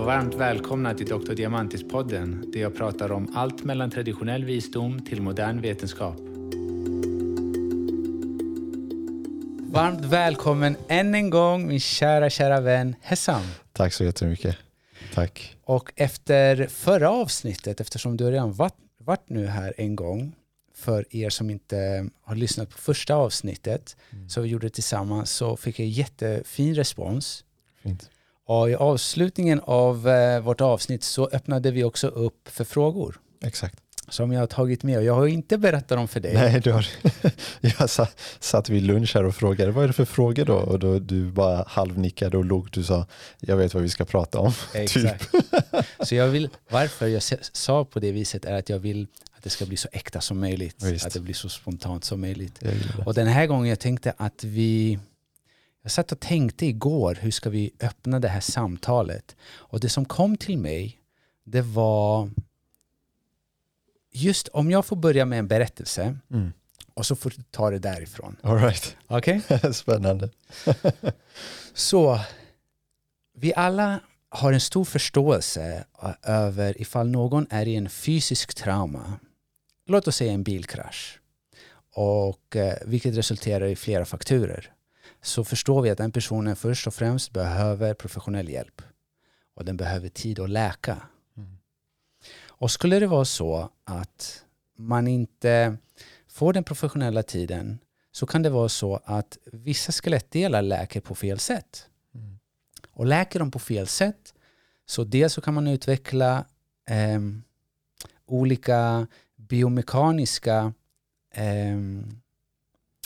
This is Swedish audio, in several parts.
och varmt välkomna till Dr. Diamantis-podden där jag pratar om allt mellan traditionell visdom till modern vetenskap. Varmt välkommen än en gång min kära, kära vän Hessam. Tack så jättemycket. Tack. Och efter förra avsnittet, eftersom du redan varit, varit nu här en gång, för er som inte har lyssnat på första avsnittet, mm. så vi gjorde tillsammans, så fick jag jättefin respons. Fint. Och i avslutningen av eh, vårt avsnitt så öppnade vi också upp för frågor. Exakt. Som jag har tagit med och jag har inte berättat dem för dig. Nej, du har, jag satt, satt vid lunch här och frågade vad är det för frågor då? Och då du bara halvnickade och log. Du sa jag vet vad vi ska prata om. Exakt. Typ. Så jag vill, varför jag sa på det viset är att jag vill att det ska bli så äkta som möjligt. Visst. Att det blir så spontant som möjligt. Och den här gången jag tänkte att vi jag satt och tänkte igår, hur ska vi öppna det här samtalet? Och det som kom till mig, det var just om jag får börja med en berättelse mm. och så får du ta det därifrån. All right. Okay? Spännande. så, vi alla har en stor förståelse över ifall någon är i en fysisk trauma, låt oss säga en bilkrasch, och eh, vilket resulterar i flera fakturer så förstår vi att den personen först och främst behöver professionell hjälp. Och den behöver tid att läka. Mm. Och skulle det vara så att man inte får den professionella tiden så kan det vara så att vissa skelettdelar läker på fel sätt. Mm. Och läker de på fel sätt så dels så kan man utveckla eh, olika biomekaniska eh,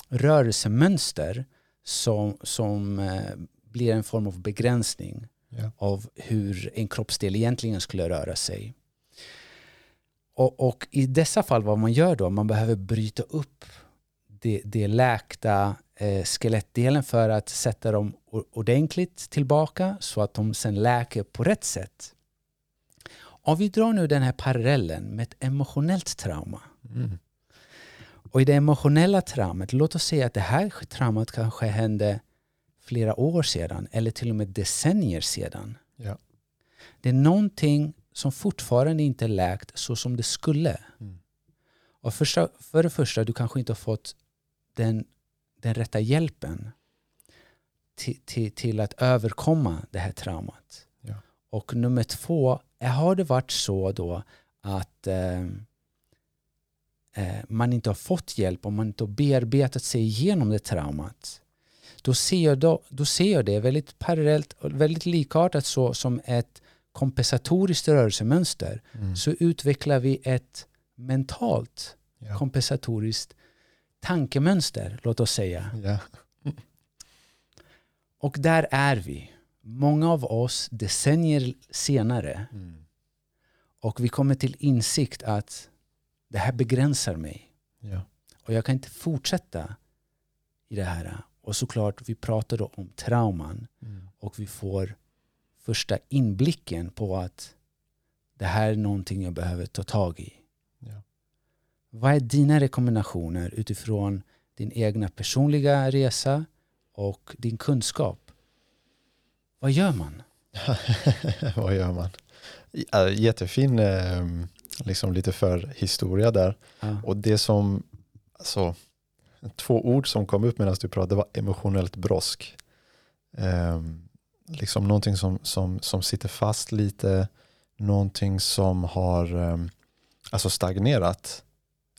rörelsemönster som, som eh, blir en form av begränsning ja. av hur en kroppsdel egentligen skulle röra sig. Och, och, i dessa fall vad man gör då, man behöver bryta upp det, det läkta eh, skelettdelen för att sätta dem ordentligt tillbaka så att de sen läker på rätt sätt. Om vi drar nu den här parallellen med ett emotionellt trauma. Mm. Och i det emotionella traumat, låt oss säga att det här traumat kanske hände flera år sedan eller till och med decennier sedan. Ja. Det är någonting som fortfarande inte är läkt så som det skulle. Mm. Och första, för det första, du kanske inte har fått den, den rätta hjälpen till, till, till att överkomma det här traumat. Ja. Och nummer två, har det varit så då att eh, eh, man inte har fått hjälp och man inte har bearbetat sig igenom det traumat då ser jag, då, då ser jag det väldigt parallellt och väldigt likartat så som ett kompensatoriskt rörelsemönster mm. så utvecklar vi ett mentalt ja. kompensatoriskt tankemönster, låt oss säga. Ja. och där är vi. Många av oss decennier senare mm. och vi kommer till insikt att det här begränsar mig. Ja. Och jag kan inte fortsätta i det här. Och såklart, vi pratar då om trauman mm. och vi får första inblicken på att det här är någonting jag behöver ta tag i. Ja. Vad är dina rekommendationer utifrån din egna personliga resa och din kunskap? Vad gör man? Vad gör man? Jättefin ehm, liksom lite för historia där. Ja. Och det som, alltså, två ord som kom upp medan du pratade var emotionellt brosk. Um, liksom någonting som, som, som sitter fast lite, någonting som har um, alltså stagnerat.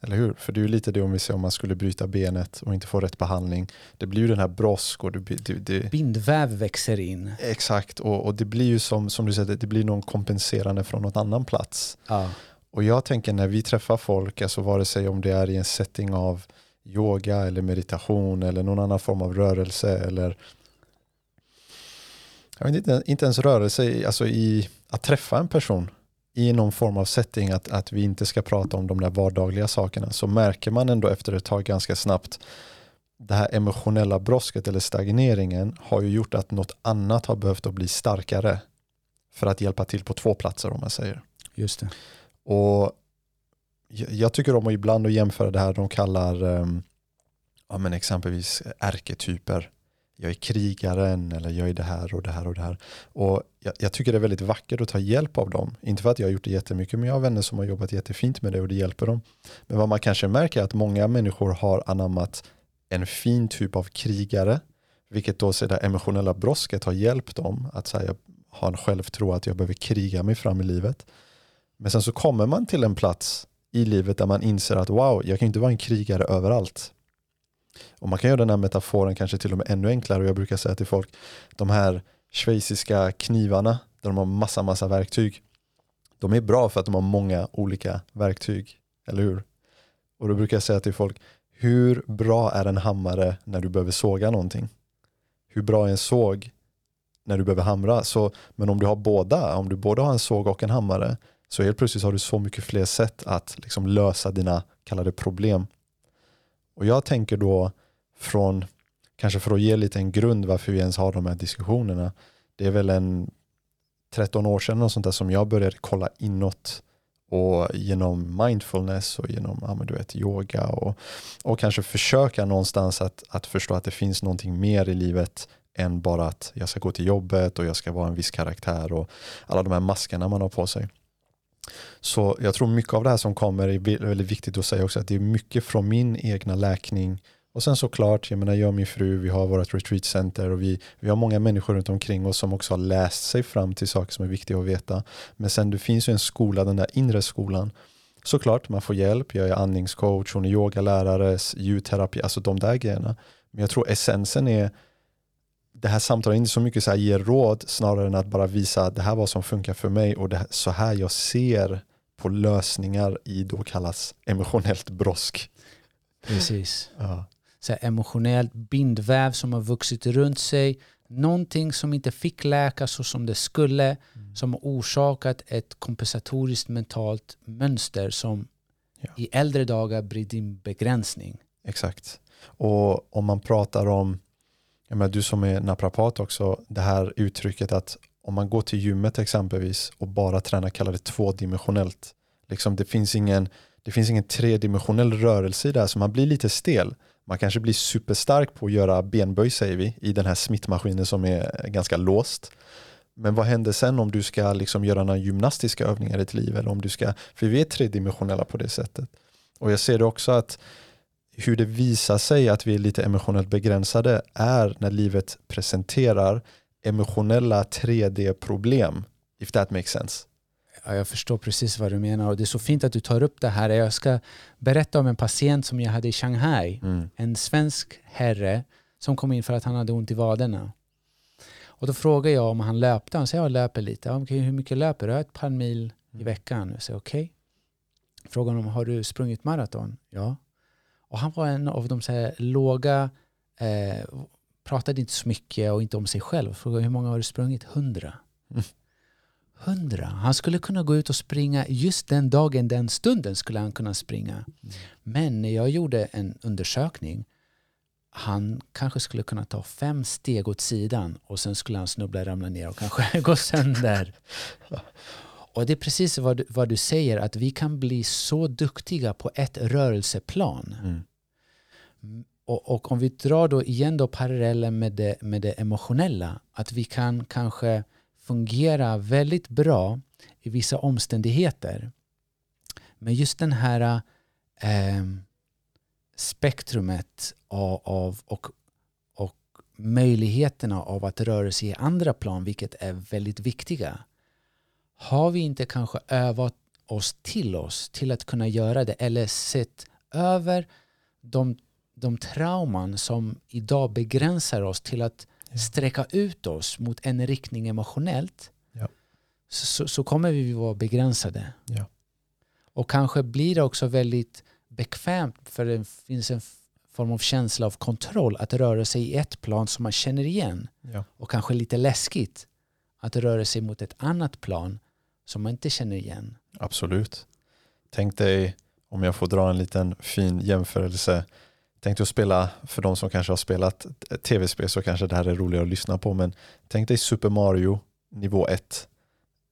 Eller hur? För det är ju lite det om vi ser om man skulle bryta benet och inte få rätt behandling. Det blir ju den här brosk och det, det, det Bindväv växer in. Exakt och, och det blir ju som, som du säger, det blir någon kompenserande från någon annan plats. Ja. Och jag tänker när vi träffar folk, alltså vare sig om det är i en setting av yoga eller meditation eller någon annan form av rörelse eller jag vet inte, inte ens rörelse, alltså i att träffa en person i någon form av setting att, att vi inte ska prata om de där vardagliga sakerna så märker man ändå efter ett tag ganska snabbt det här emotionella brosket eller stagneringen har ju gjort att något annat har behövt att bli starkare för att hjälpa till på två platser om man säger. Just det. Och jag tycker om att ibland att jämföra det här de kallar ehm, ja, men exempelvis ärketyper jag är krigaren eller jag är det här och det här och det här. Och jag, jag, tycker det är väldigt vackert att ta hjälp av dem. Inte för att jag har gjort det jättemycket, men jag har vänner som har jobbat jättefint med det och det hjälper dem. Men vad man kanske märker är att många människor har anammat en fin typ av krigare, vilket då det emotionella brosket har hjälpt dem att här, ha en självtro att jag behöver kriga mig fram i livet. Men sen så kommer man till en plats i livet där man inser att wow, jag kan inte vara en krigare överallt. Och man kan göra den här metaforen kanske till och med ännu enklare och jag brukar säga till folk, de här schweiziska knivarna där de har massa, massa verktyg, de är bra för att de har många olika verktyg, eller hur? Och då brukar jag säga till folk, hur bra är en hammare när du behöver såga någonting? Hur bra är en såg när du behöver hamra? Så, men om du har båda, om du både har en såg och en hammare, så helt plötsligt har du så mycket fler sätt att liksom lösa dina kallade problem. Och jag tänker då från, kanske för att ge lite en grund varför vi ens har de här diskussionerna, det är väl en 13 år sedan och sånt där som jag började kolla inåt och genom mindfulness och genom ja, men du vet, yoga och, och kanske försöka någonstans att, att förstå att det finns någonting mer i livet än bara att jag ska gå till jobbet och jag ska vara en viss karaktär och alla de här maskerna man har på sig. Så jag tror mycket av det här som kommer är väldigt viktigt att säga också att det är mycket från min egna läkning och sen såklart, jag menar jag och min fru, vi har vårt retreat center och vi, vi har många människor runt omkring oss som också har läst sig fram till saker som är viktiga att veta. Men sen det finns ju en skola, den där inre skolan. Såklart, man får hjälp. Jag är andningscoach, hon är yogalärare, ljudterapi, alltså de där grejerna. Men jag tror essensen är det här samtalet inte så mycket så här ger råd snarare än att bara visa att det här var som funkar för mig och det så här jag ser på lösningar i då kallas emotionellt brosk. Precis. Ja så här, emotionellt bindväv som har vuxit runt sig. Någonting som inte fick läka så som det skulle. Mm. Som har orsakat ett kompensatoriskt mentalt mönster som ja. i äldre dagar blir din begränsning. Exakt. Och om man pratar om, jag menar, du som är naprapat också, det här uttrycket att om man går till gymmet exempelvis och bara tränar kallar det tvådimensionellt. Liksom det, finns ingen, det finns ingen tredimensionell rörelse i det här så man blir lite stel. Man kanske blir superstark på att göra benböj säger vi i den här smittmaskinen som är ganska låst. Men vad händer sen om du ska liksom göra några gymnastiska övningar i ditt liv? Eller om du ska, för vi är tredimensionella på det sättet. Och jag ser det också att hur det visar sig att vi är lite emotionellt begränsade är när livet presenterar emotionella 3D-problem. If that makes sense. Ja, jag förstår precis vad du menar och det är så fint att du tar upp det här. Jag ska berätta om en patient som jag hade i Shanghai. Mm. En svensk herre som kom in för att han hade ont i vaderna. Och då frågade jag om han löpte. Han sa jag löper lite. Okay, hur mycket löper du? Ett par mil i mm. veckan. Jag sa okej. Okay. Frågade om har du sprungit maraton? Ja. Och han var en av de så här låga, eh, pratade inte så mycket och inte om sig själv. Frågade hur många har du sprungit? Hundra. Mm. Hundra. Han skulle kunna gå ut och springa just den dagen, den stunden skulle han kunna springa. Mm. Men när jag gjorde en undersökning, han kanske skulle kunna ta fem steg åt sidan och sen skulle han snubbla, ramla ner och kanske gå sönder. Och det är precis vad du, vad du säger, att vi kan bli så duktiga på ett rörelseplan. Mm. Mm, och, och, om vi drar då igen då parallellen med det, med det emotionella, att vi kan kanske fungera väldigt bra i vissa omständigheter. Men just den här eh, spektrumet av, av, och, och möjligheterna av att röra sig i andra plan, vilket är väldigt viktiga. Har vi inte kanske övat oss till oss till att kunna göra det eller sett över de, de trauman som idag begränsar oss till att sträcka ut oss mot en riktning emotionellt ja. så, så, kommer vi vara begränsade. Ja. Och kanske blir det också väldigt bekvämt för det finns en form av känsla av kontroll att röra sig i ett plan som man känner igen. Och kanske lite läskigt att röra sig mot ett annat plan som man inte känner igen. Absolut. Tänk dig, om jag får dra en liten fin jämförelse, Tänk dig att spela, för de som kanske har spelat tv-spel så kanske det här är roligare att lyssna på, men tänk dig Super Mario nivå 1.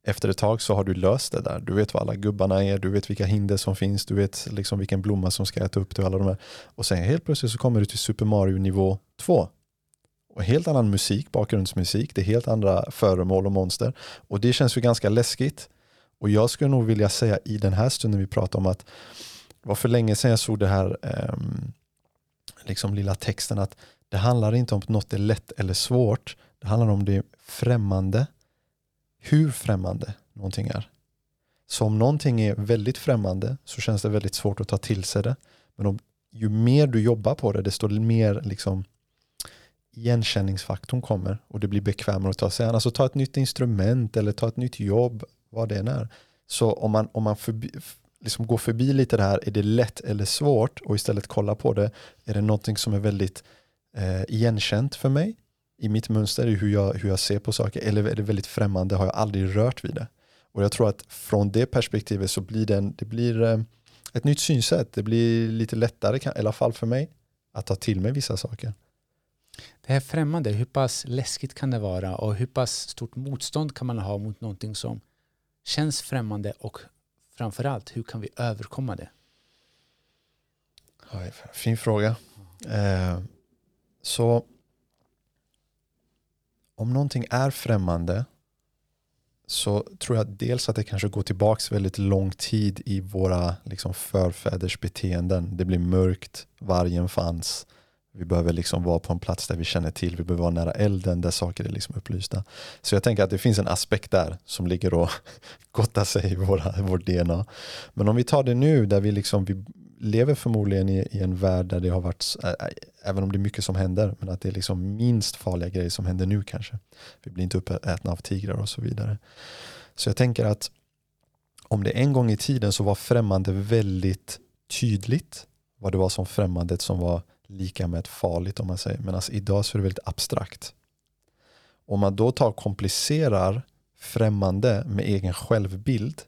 Efter ett tag så har du löst det där. Du vet vad alla gubbarna är, du vet vilka hinder som finns, du vet liksom vilken blomma som ska äta upp dig och alla de här. Och sen helt plötsligt så kommer du till Super Mario nivå 2. och helt annan musik, bakgrundsmusik, det är helt andra föremål och monster. Och det känns ju ganska läskigt. Och jag skulle nog vilja säga i den här stunden vi pratar om att det var för länge sedan jag såg det här eh, liksom lilla texten att det handlar inte om att något är lätt eller svårt. Det handlar om det främmande. Hur främmande någonting är. Så om någonting är väldigt främmande så känns det väldigt svårt att ta till sig det. Men om, ju mer du jobbar på det desto mer liksom igenkänningsfaktorn kommer och det blir bekvämare att ta sig an. Alltså ta ett nytt instrument eller ta ett nytt jobb, vad det än är. Så om man, om man förbi, liksom gå förbi lite det här, är det lätt eller svårt? Och istället kolla på det, är det någonting som är väldigt eh, igenkänt för mig? I mitt mönster, i hur jag, hur jag ser på saker, eller är det väldigt främmande, har jag aldrig rört vid det. Och jag tror att från det perspektivet så blir det, en, det blir eh, ett nytt synsätt, det blir lite lättare, i alla fall för mig, att ta till mig vissa saker. Det här främmande, hur pass läskigt kan det vara? Och hur pass stort motstånd kan man ha mot någonting som känns främmande och framförallt hur kan vi överkomma det? Fin fråga. Eh, så om någonting är främmande så tror jag dels att det kanske går tillbaka väldigt lång tid i våra liksom, förfäders beteenden. Det blir mörkt, vargen fanns, vi behöver liksom vara på en plats där vi känner till, vi behöver vara nära elden där saker är liksom upplysta. Så jag tänker att det finns en aspekt där som ligger och gottar sig i våra, vår DNA. Men om vi tar det nu där vi, liksom, vi lever förmodligen i, i en värld där det har varit, även om det är mycket som händer, men att det är liksom minst farliga grejer som händer nu kanske. Vi blir inte uppätna av tigrar och så vidare. Så jag tänker att om det en gång i tiden så var främmande väldigt tydligt vad det var som främmandet som var lika med farligt om man säger. Men alltså idag så är det väldigt abstrakt. Om man då tar komplicerar främmande med egen självbild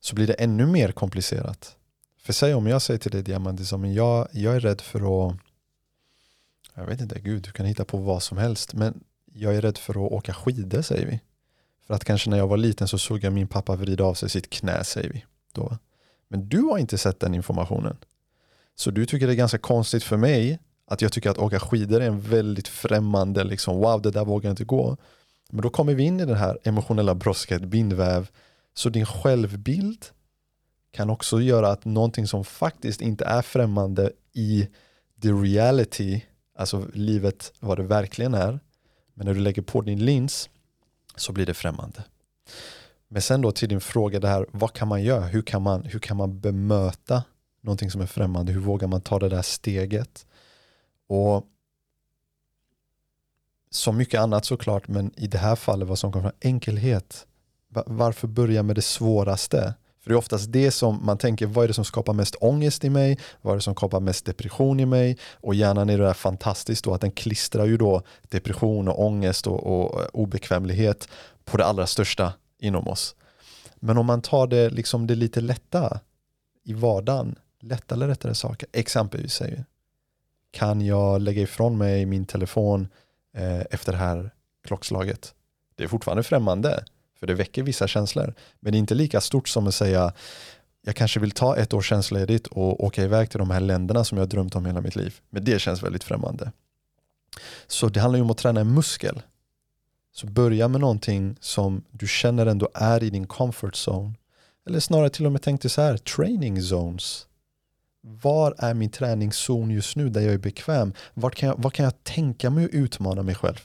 så blir det ännu mer komplicerat. För säg om jag säger till dig Diamantis, jag, jag är rädd för att jag vet inte, gud du kan hitta på vad som helst men jag är rädd för att åka skidor säger vi. För att kanske när jag var liten så såg jag min pappa vrida av sig sitt knä säger vi. Då. Men du har inte sett den informationen. Så du tycker det är ganska konstigt för mig att jag tycker att åka skidor är en väldigt främmande, liksom, wow det där vågar jag inte gå. Men då kommer vi in i den här emotionella brosket, bindväv. Så din självbild kan också göra att någonting som faktiskt inte är främmande i the reality, alltså livet vad det verkligen är, men när du lägger på din lins så blir det främmande. Men sen då till din fråga, det här, vad kan man göra? Hur kan man, hur kan man bemöta någonting som är främmande. Hur vågar man ta det där steget? Och som mycket annat såklart, men i det här fallet vad som kommer från enkelhet. Varför börja med det svåraste? För det är oftast det som man tänker, vad är det som skapar mest ångest i mig? Vad är det som skapar mest depression i mig? Och hjärnan är det där fantastiskt då att den klistrar ju då depression och ångest och, och obekvämlighet på det allra största inom oss. Men om man tar det, liksom det lite lätta i vardagen, lätta eller lättare saker. Exempelvis säger kan jag lägga ifrån mig min telefon eh, efter det här klockslaget? Det är fortfarande främmande, för det väcker vissa känslor. Men det är inte lika stort som att säga jag kanske vill ta ett år tjänstledigt och åka iväg till de här länderna som jag drömt om hela mitt liv. Men det känns väldigt främmande. Så det handlar ju om att träna en muskel. Så börja med någonting som du känner ändå är i din comfort zone. Eller snarare till och med tänk dig så här, training zones var är min träningszon just nu där jag är bekväm? Vart kan jag, vad kan jag tänka mig att utmana mig själv?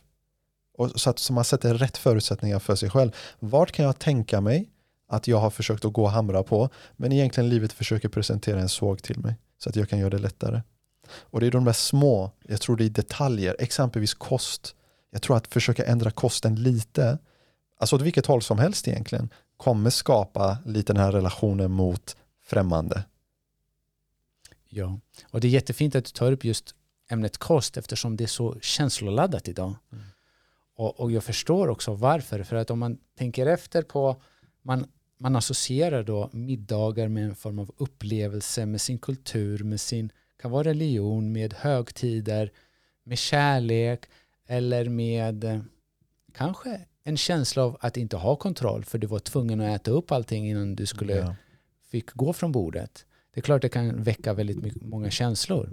Och så att så man sätter rätt förutsättningar för sig själv. Vart kan jag tänka mig att jag har försökt att gå och hamra på men egentligen livet försöker presentera en såg till mig så att jag kan göra det lättare. Och det är de där små, jag tror det är detaljer, exempelvis kost. Jag tror att försöka ändra kosten lite, alltså åt vilket håll som helst egentligen, kommer skapa lite den här relationen mot främmande Ja, och det är jättefint att du tar upp just ämnet kost eftersom det är så känsloladdat idag. Mm. Och, och jag förstår också varför, för att om man tänker efter på, man, man associerar då middagar med en form av upplevelse, med sin kultur, med sin, kan vara religion, med högtider, med kärlek eller med eh, kanske en känsla av att inte ha kontroll för du var tvungen att äta upp allting innan du skulle ja. fick gå från bordet. Det är klart det kan väcka väldigt mycket, många känslor.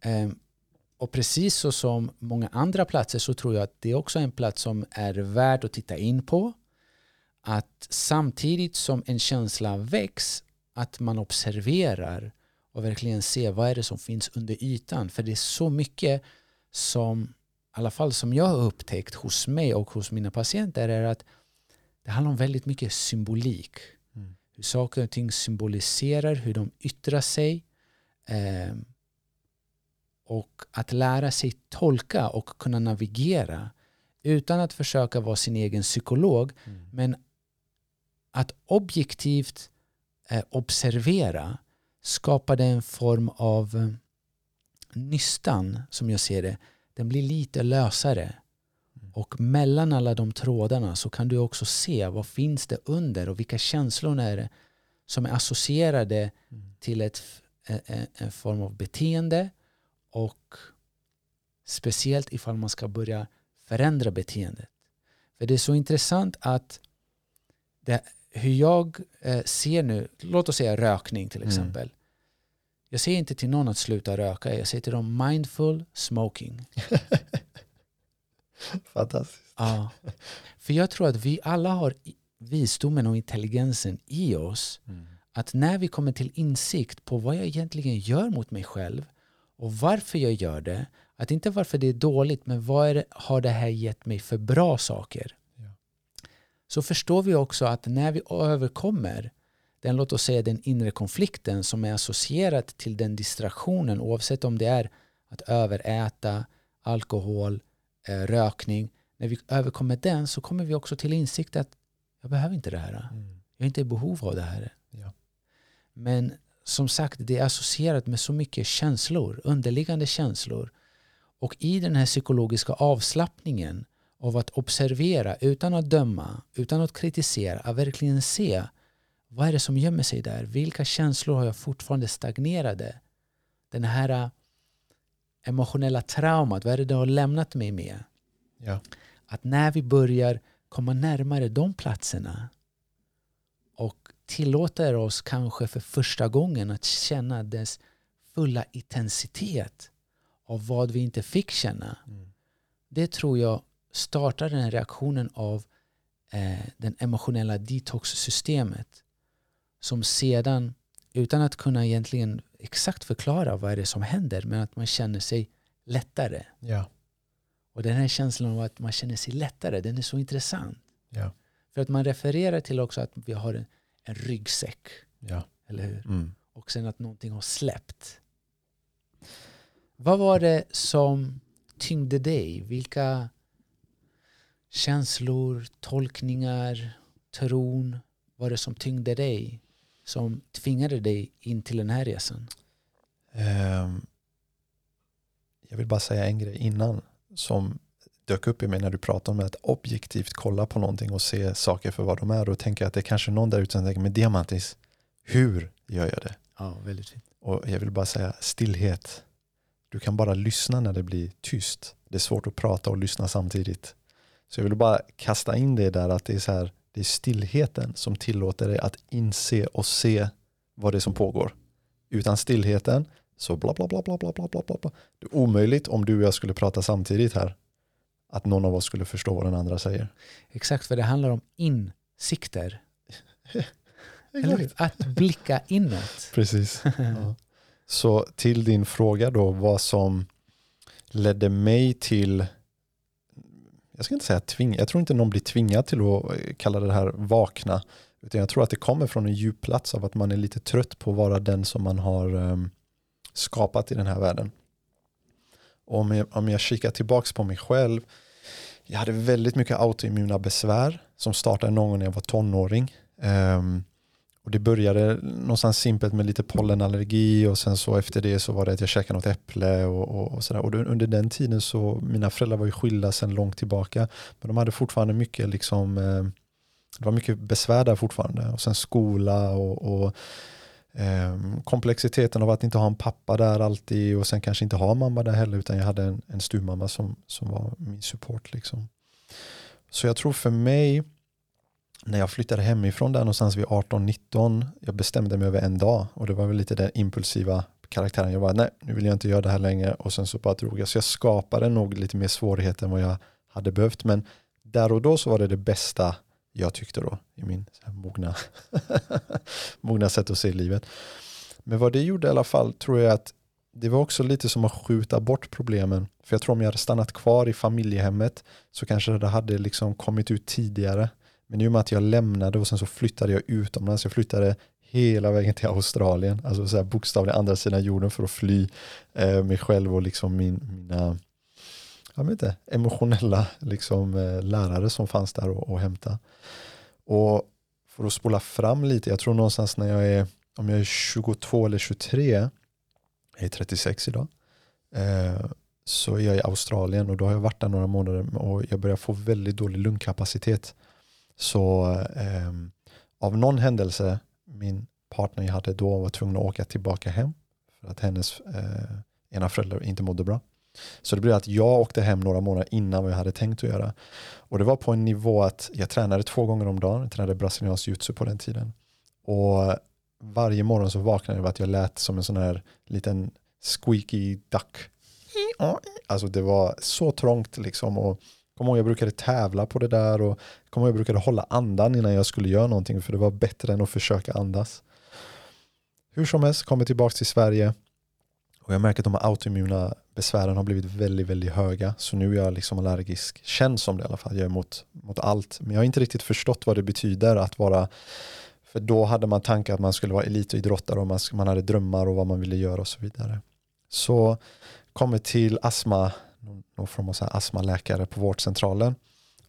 Eh, och precis så som många andra platser så tror jag att det är också en plats som är värd att titta in på. Att samtidigt som en känsla väcks, att man observerar och verkligen ser vad är det som finns under ytan. För det är så mycket som, i alla fall som jag har upptäckt hos mig och hos mina patienter, är att det handlar om väldigt mycket symbolik. Hur saker och ting symboliserar, hur de yttrar sig. Eh, och att lära sig tolka och kunna navigera utan att försöka vara sin egen psykolog mm. men att objektivt eh, observera skapade en form av eh, nystan som jag ser det. Den blir lite lösare. Och mellan alla de trådarna så kan du också se vad finns det under och vilka känslor är det som är associerade mm. till ett, en, en form av beteende och speciellt ifall man ska börja förändra beteendet. För det är så intressant att det, hur jag eh, ser nu, låt oss säga rökning till mm. exempel. Mm. Jag säger inte till någon att sluta röka, jag säger till dem mindful smoking. Fantastiskt. Ja. För jag tror att vi alla har visdomen och intelligensen i oss. Mm. Att när vi kommer till insikt på vad jag egentligen gör mot mig själv och varför jag gör det. Att inte varför det är dåligt, men vad det, har det här gett mig för bra saker? Ja. Så förstår vi också att när vi överkommer den, låt oss säga den inre konflikten som är associerad till den distraktionen oavsett om det är att överäta, alkohol, rökning. När vi överkommer den så kommer vi också till insikt att jag behöver inte det här. Mm. Jag är inte i behov av det här. Ja. Men som sagt, det är associerat med så mycket känslor, underliggande känslor. Och i den här psykologiska avslappningen av att observera utan att döma, utan att kritisera, att verkligen se vad är det som gömmer sig där? Vilka känslor har jag fortfarande stagnerade? Den här emotionella traumat, vad är det det har lämnat mig med? Ja. Att när vi börjar komma närmare de platserna och tillåter oss kanske för första gången att känna dess fulla intensitet av vad vi inte fick känna. Mm. Det tror jag startar den reaktionen av eh, den emotionella detox-systemet som sedan, utan att kunna egentligen exakt förklara vad är det som händer, men att man känner sig lättare. Ja. Och den här känslan av att man känner sig lättare, den är så intressant. Ja. För att man refererar till också att vi har en, en ryggsäck. Ja. Eller hur? Mm. Och sen att någonting har släppt. Vad var det som tyngde dig? Vilka känslor, tolkningar, tron var det som tyngde dig? Som tvingade dig in till den här resan? Um, jag vill bara säga en grej innan som dök upp i mig när du pratade om att objektivt kolla på någonting och se saker för vad de är. och tänka att det är kanske någon där ute som tänker, men Diamantis, hur gör jag det? Ja, väldigt fint. Och jag vill bara säga stillhet. Du kan bara lyssna när det blir tyst. Det är svårt att prata och lyssna samtidigt. Så jag vill bara kasta in det där att det är så här, det är stillheten som tillåter dig att inse och se vad det är som pågår. Utan stillheten så bla bla bla bla bla bla bla bla. Det är omöjligt om du och jag skulle prata samtidigt här att någon av oss skulle förstå vad den andra säger. Exakt, för det handlar om insikter. Eller Att blicka inåt. Precis. Ja. Så till din fråga då, vad som ledde mig till, jag ska inte säga tving, jag tror inte någon blir tvingad till att eh, kalla det här vakna, utan jag tror att det kommer från en djup plats av att man är lite trött på att vara den som man har ehm, skapat i den här världen. Och om jag, om jag kikar tillbaka på mig själv, jag hade väldigt mycket autoimmuna besvär som startade någon gång när jag var tonåring. Um, och det började någonstans simpelt med lite pollenallergi och sen så efter det så var det att jag käkade något äpple och, och, och sådär. Och under den tiden så, mina föräldrar var ju skilda sedan långt tillbaka. Men de hade fortfarande mycket liksom, eh, det var mycket besvär där fortfarande. Och sen skola och, och eh, komplexiteten av att inte ha en pappa där alltid och sen kanske inte ha mamma där heller utan jag hade en, en stuvmamma som, som var min support. Liksom. Så jag tror för mig när jag flyttade hemifrån där någonstans vid 18-19, jag bestämde mig över en dag och det var väl lite den impulsiva karaktären. Jag bara, nej, nu vill jag inte göra det här längre och sen så bara drog jag. Så jag skapade nog lite mer svårigheter än vad jag hade behövt. Men där och då så var det det bästa jag tyckte då i min så här, mogna, mogna sätt att se livet. Men vad det gjorde i alla fall tror jag att det var också lite som att skjuta bort problemen. För jag tror om jag hade stannat kvar i familjehemmet så kanske det hade liksom kommit ut tidigare. Men i och med att jag lämnade och sen så flyttade jag utomlands. Jag flyttade hela vägen till Australien, alltså så här bokstavligen andra sidan jorden för att fly eh, mig själv och liksom min, mina jag vet inte, emotionella liksom, eh, lärare som fanns där och, och hämta. Och för att spola fram lite, jag tror någonstans när jag är, om jag är 22 eller 23, jag är 36 idag, eh, så är jag i Australien och då har jag varit där några månader och jag börjar få väldigt dålig lungkapacitet. Så eh, av någon händelse, min partner jag hade då var tvungen att åka tillbaka hem för att hennes eh, ena förälder inte mådde bra. Så det blev att jag åkte hem några månader innan vad jag hade tänkt att göra. Och det var på en nivå att jag tränade två gånger om dagen, jag tränade brasiliansk jutsu på den tiden. Och varje morgon så vaknade jag av att jag lät som en sån här liten squeaky duck. Alltså det var så trångt liksom. Och Kommer ihåg jag brukade tävla på det där och kommer ihåg jag brukade hålla andan innan jag skulle göra någonting för det var bättre än att försöka andas. Hur som helst, kommer tillbaka till Sverige och jag märker att de här autoimmuna besvären har blivit väldigt, väldigt höga. Så nu är jag liksom allergisk, känns som det i alla fall, jag är mot, mot allt. Men jag har inte riktigt förstått vad det betyder att vara för då hade man tankar att man skulle vara elitidrottare och man, man hade drömmar och vad man ville göra och så vidare. Så kommer till astma någon form av så här astmaläkare på vårdcentralen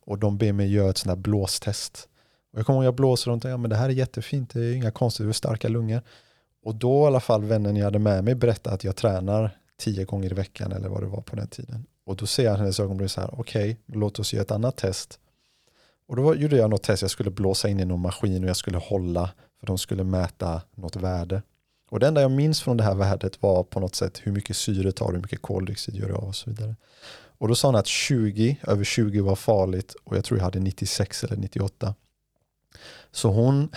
och de ber mig göra ett sånt där blåstest. Och jag kommer ihåg jag blåser och ja, men det här är jättefint, det är inga konstigheter, starka lungor. Och då i alla fall vännen jag hade med mig berättade att jag tränar tio gånger i veckan eller vad det var på den tiden. Och då ser jag hennes ögonbryn så här, okej, okay, låt oss göra ett annat test. Och då gjorde jag något test, jag skulle blåsa in i någon maskin och jag skulle hålla för de skulle mäta något värde. Och det enda jag minns från det här värdet var på något sätt hur mycket syre tar hur mycket koldioxid gör det av och så vidare. Och då sa han att 20, över 20 var farligt och jag tror jag hade 96 eller 98. Så hon,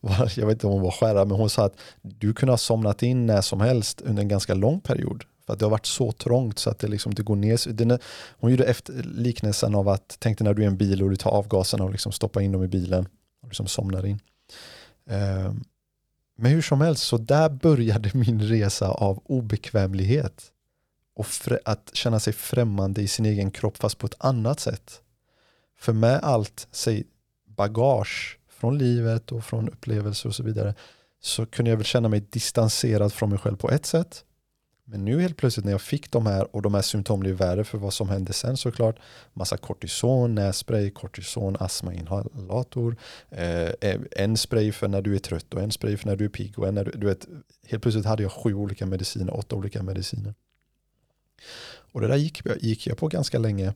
jag vet inte om hon var skärrad, men hon sa att du kunde ha somnat in när som helst under en ganska lång period. För att det har varit så trångt så att det, liksom, det går ner. hon gjorde efter, liknelsen av att, tänk dig när du är i en bil och du tar avgaserna och liksom stoppar in dem i bilen och liksom somnar in. Um, men hur som helst, så där började min resa av obekvämlighet och att känna sig främmande i sin egen kropp fast på ett annat sätt. För med allt, säg bagage från livet och från upplevelser och så vidare så kunde jag väl känna mig distanserad från mig själv på ett sätt men nu helt plötsligt när jag fick de här och de här symptomen blev värre för vad som hände sen såklart. Massa kortison, nässpray, kortison, astmainhalator. Eh, eh, en spray för när du är trött och en spray för när du är pigg. Och en när du, du vet, helt plötsligt hade jag sju olika mediciner, åtta olika mediciner. Och det där gick, gick jag på ganska länge.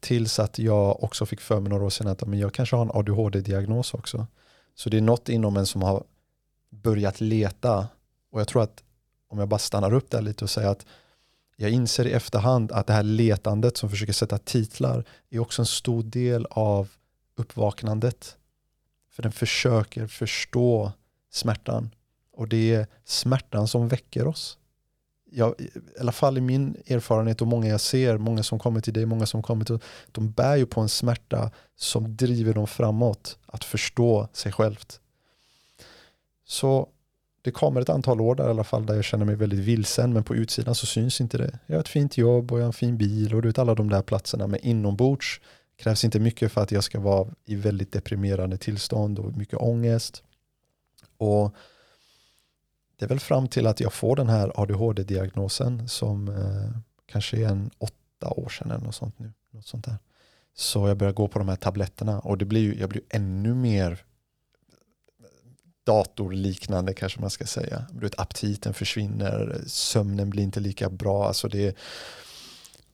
Tills att jag också fick för mig några år sedan att men jag kanske har en ADHD-diagnos också. Så det är något inom en som har börjat leta. Och jag tror att om jag bara stannar upp där lite och säger att jag inser i efterhand att det här letandet som försöker sätta titlar är också en stor del av uppvaknandet. För den försöker förstå smärtan och det är smärtan som väcker oss. Jag, I alla fall i min erfarenhet och många jag ser, många som kommer till dig, många som kommer till de bär ju på en smärta som driver dem framåt, att förstå sig självt. Så det kommer ett antal år där i alla fall där jag känner mig väldigt vilsen men på utsidan så syns inte det. Jag har ett fint jobb och jag har en fin bil och du vet alla de där platserna men inombords krävs inte mycket för att jag ska vara i väldigt deprimerande tillstånd och mycket ångest. Och det är väl fram till att jag får den här ADHD-diagnosen som eh, kanske är en åtta år sedan eller något sånt nu. Något sånt där. Så jag börjar gå på de här tabletterna och det blir ju, jag blir ännu mer datorliknande kanske man ska säga. vet, aptiten försvinner, sömnen blir inte lika bra. Alltså det,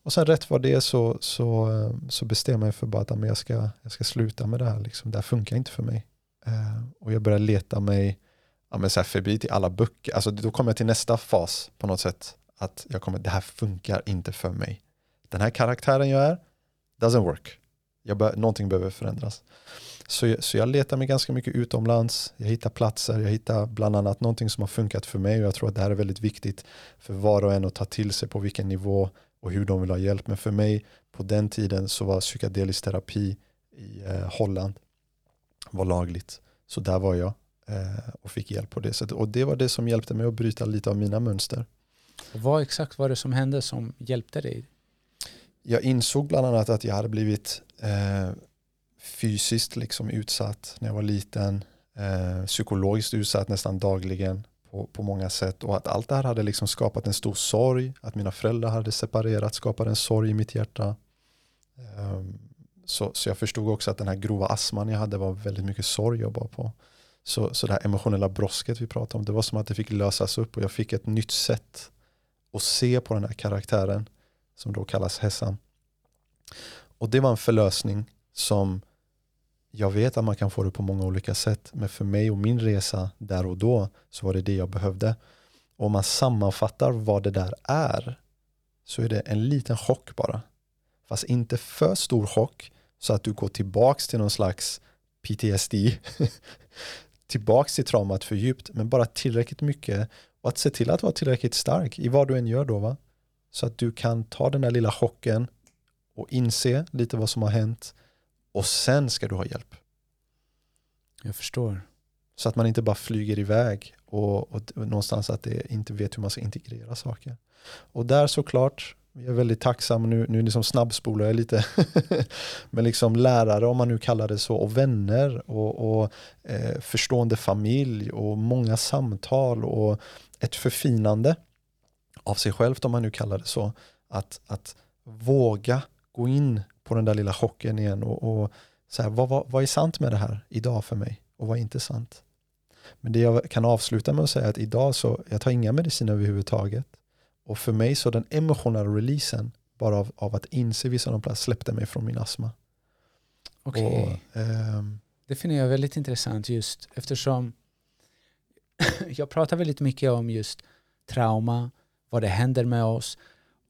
och sen rätt vad det är så, så, så bestämmer jag för bara att jag ska, jag ska sluta med det här. Liksom. Det här funkar inte för mig. Uh, och jag börjar leta mig ja, men så här förbi till alla böcker. Alltså, då kommer jag till nästa fas på något sätt. Att jag kommer, det här funkar inte för mig. Den här karaktären jag är, doesn't work. Jag bör, någonting behöver förändras. Så, så jag letar mig ganska mycket utomlands. Jag hittar platser, jag hittar bland annat någonting som har funkat för mig och jag tror att det här är väldigt viktigt för var och en att ta till sig på vilken nivå och hur de vill ha hjälp. Men för mig på den tiden så var psykedelisk terapi i eh, Holland var lagligt. Så där var jag eh, och fick hjälp på det sättet. Och det var det som hjälpte mig att bryta lite av mina mönster. vad exakt var det som hände som hjälpte dig? Jag insåg bland annat att jag hade blivit eh, fysiskt liksom utsatt när jag var liten, eh, psykologiskt utsatt nästan dagligen på, på många sätt och att allt det här hade liksom skapat en stor sorg, att mina föräldrar hade separerat skapade en sorg i mitt hjärta. Eh, så, så jag förstod också att den här grova astman jag hade var väldigt mycket sorg jag bar på. Så, så det här emotionella brosket vi pratade om, det var som att det fick lösas upp och jag fick ett nytt sätt att se på den här karaktären som då kallas Hessan. Och det var en förlösning som jag vet att man kan få det på många olika sätt, men för mig och min resa där och då så var det det jag behövde. Och om man sammanfattar vad det där är så är det en liten chock bara. Fast inte för stor chock så att du går tillbaks till någon slags PTSD. tillbaks till traumat för djupt, men bara tillräckligt mycket och att se till att vara tillräckligt stark i vad du än gör då. Va? Så att du kan ta den där lilla chocken och inse lite vad som har hänt och sen ska du ha hjälp. Jag förstår. Så att man inte bara flyger iväg och, och någonstans att det inte vet hur man ska integrera saker. Och där såklart, jag är väldigt tacksam, nu, nu liksom snabbspolar jag lite, men liksom lärare om man nu kallar det så och vänner och, och eh, förstående familj och många samtal och ett förfinande av sig självt om man nu kallar det så. Att, att våga gå in på den där lilla chocken igen och, och så här, vad, vad, vad är sant med det här idag för mig och vad är inte sant? Men det jag kan avsluta med att säga är att idag så jag tar inga mediciner överhuvudtaget. Och för mig så den emotionella releasen bara av, av att inse vissa av de platser släppte mig från min astma. Okej. Okay. Um, det finner jag väldigt intressant just eftersom jag pratar väldigt mycket om just trauma, vad det händer med oss.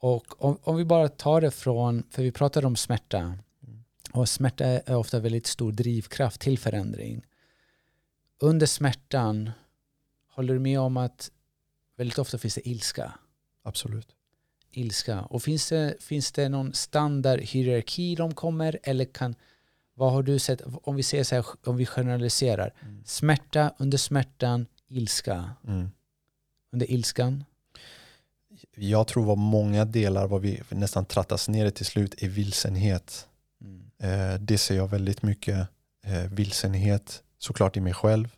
Och om, om vi bara tar det från, för vi pratade om smärta. Mm. Och smärta är ofta väldigt stor drivkraft till förändring. Under smärtan, håller du med om att väldigt ofta finns det ilska? Absolut. Ilska. Och finns det, finns det någon standard hierarki de kommer eller kan vad har du sett, om vi ser så här, om vi generaliserar, mm. smärta under smärtan, ilska. Mm. Under ilskan? Jag tror vad många delar, vad vi nästan trattas ner till slut, är vilsenhet. Mm. Eh, det ser jag väldigt mycket. Eh, vilsenhet, såklart i mig själv.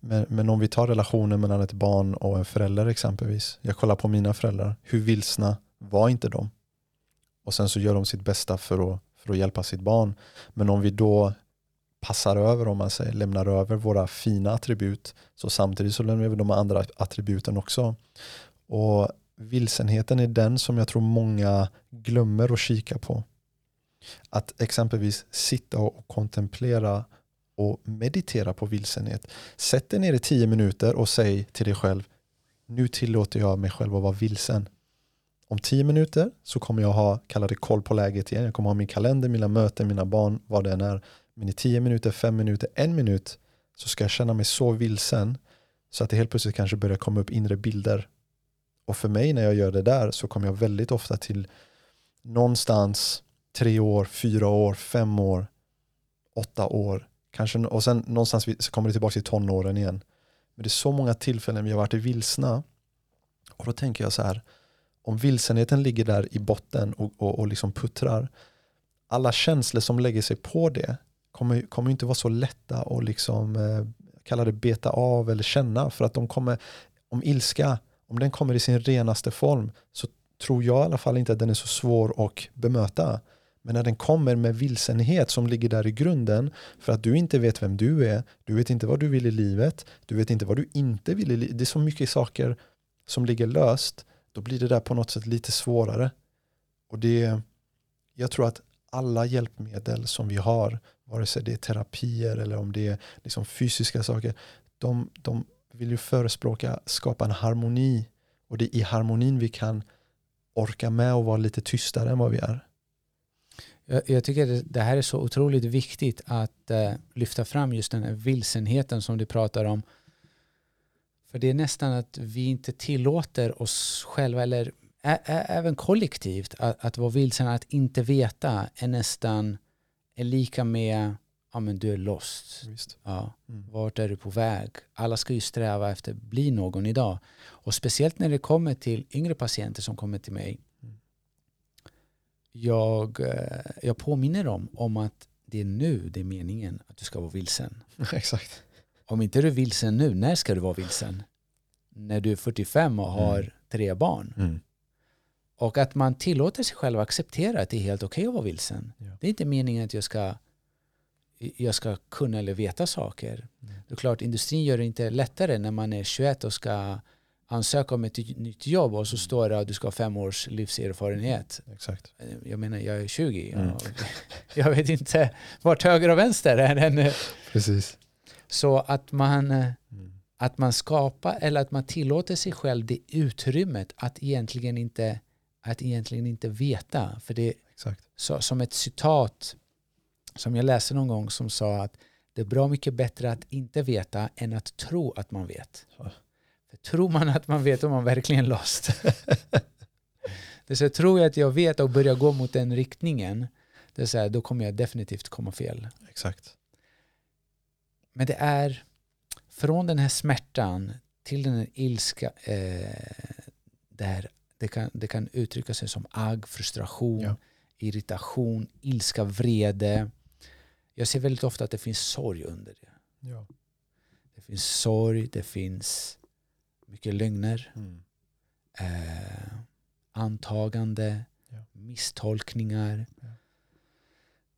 Men, men om vi tar relationen mellan ett barn och en förälder exempelvis. Jag kollar på mina föräldrar. Hur vilsna var inte de? Och sen så gör de sitt bästa för att, för att hjälpa sitt barn. Men om vi då passar över, om man säger, lämnar över våra fina attribut, så samtidigt så lämnar vi de andra attributen också. Och vilsenheten är den som jag tror många glömmer att kika på. Att exempelvis sitta och kontemplera och meditera på vilsenhet. Sätt dig ner i tio minuter och säg till dig själv nu tillåter jag mig själv att vara vilsen. Om tio minuter så kommer jag ha, kalla det koll på läget igen. Jag kommer ha min kalender, mina möten, mina barn, vad det än är. Men i tio minuter, fem minuter, en minut så ska jag känna mig så vilsen så att det helt plötsligt kanske börjar komma upp inre bilder och för mig när jag gör det där så kommer jag väldigt ofta till någonstans tre år, fyra år, fem år, åtta år. Kanske, och sen någonstans så kommer det tillbaka till tonåren igen. Men det är så många tillfällen vi har varit vilsna. Och då tänker jag så här, om vilsenheten ligger där i botten och, och, och liksom puttrar, alla känslor som lägger sig på det kommer, kommer inte vara så lätta att liksom, eh, kalla det beta av eller känna för att de kommer, om ilska om den kommer i sin renaste form så tror jag i alla fall inte att den är så svår att bemöta. Men när den kommer med vilsenhet som ligger där i grunden för att du inte vet vem du är, du vet inte vad du vill i livet, du vet inte vad du inte vill i livet. Det är så mycket saker som ligger löst. Då blir det där på något sätt lite svårare. Och det, jag tror att alla hjälpmedel som vi har, vare sig det är terapier eller om det är liksom fysiska saker, de, de vill ju förespråka skapa en harmoni och det är i harmonin vi kan orka med och vara lite tystare än vad vi är. Jag, jag tycker det, det här är så otroligt viktigt att eh, lyfta fram just den här vilsenheten som du pratar om. För det är nästan att vi inte tillåter oss själva eller ä, ä, även kollektivt att, att vara vilsen, att inte veta är nästan är lika med ja men du är lost. Visst. Ja. Mm. Vart är du på väg? Alla ska ju sträva efter att bli någon idag. Och speciellt när det kommer till yngre patienter som kommer till mig. Mm. Jag, eh, jag påminner dem om att det är nu det är meningen att du ska vara vilsen. Exakt. Om inte du är vilsen nu, när ska du vara vilsen? När du är 45 och har Mm. tre barn. Mm. Och att man tillåter sig själv att acceptera att det är helt okej att vara vilsen. Ja. Det är inte meningen att jag ska, jag ska kunna eller veta saker. Mm. Det är klart, industrin gör det inte lättare när man är 21 och ska ansöka om ett nytt jobb och så står det att du ska ha fem års livserfarenhet. Exakt. Jag menar, jag är 20 Mm. och jag vet inte vart höger och vänster är. än. Precis. Så att man, Mm. att man skapar eller att man tillåter sig själv det utrymmet att egentligen inte, att egentligen inte veta. För det, Exakt. så, som ett citat som jag läste någon gång som sa att det är bra mycket bättre att inte veta än att tro att man vet. Ja. För tror man att man vet om man verkligen lost. det är så tror jag att jag vet och börjar gå mot den riktningen det är så här, då kommer jag definitivt komma fel. Exakt. Men det är från den här smärtan till den här ilska eh, där det kan, det kan uttrycka sig som agg, frustration, Ja. irritation, ilska, vrede. Jag ser väldigt ofta att det finns sorg under det. Ja. Det finns sorg, det finns mycket lögner, Mm. eh, antagande, Ja. misstolkningar. Ja.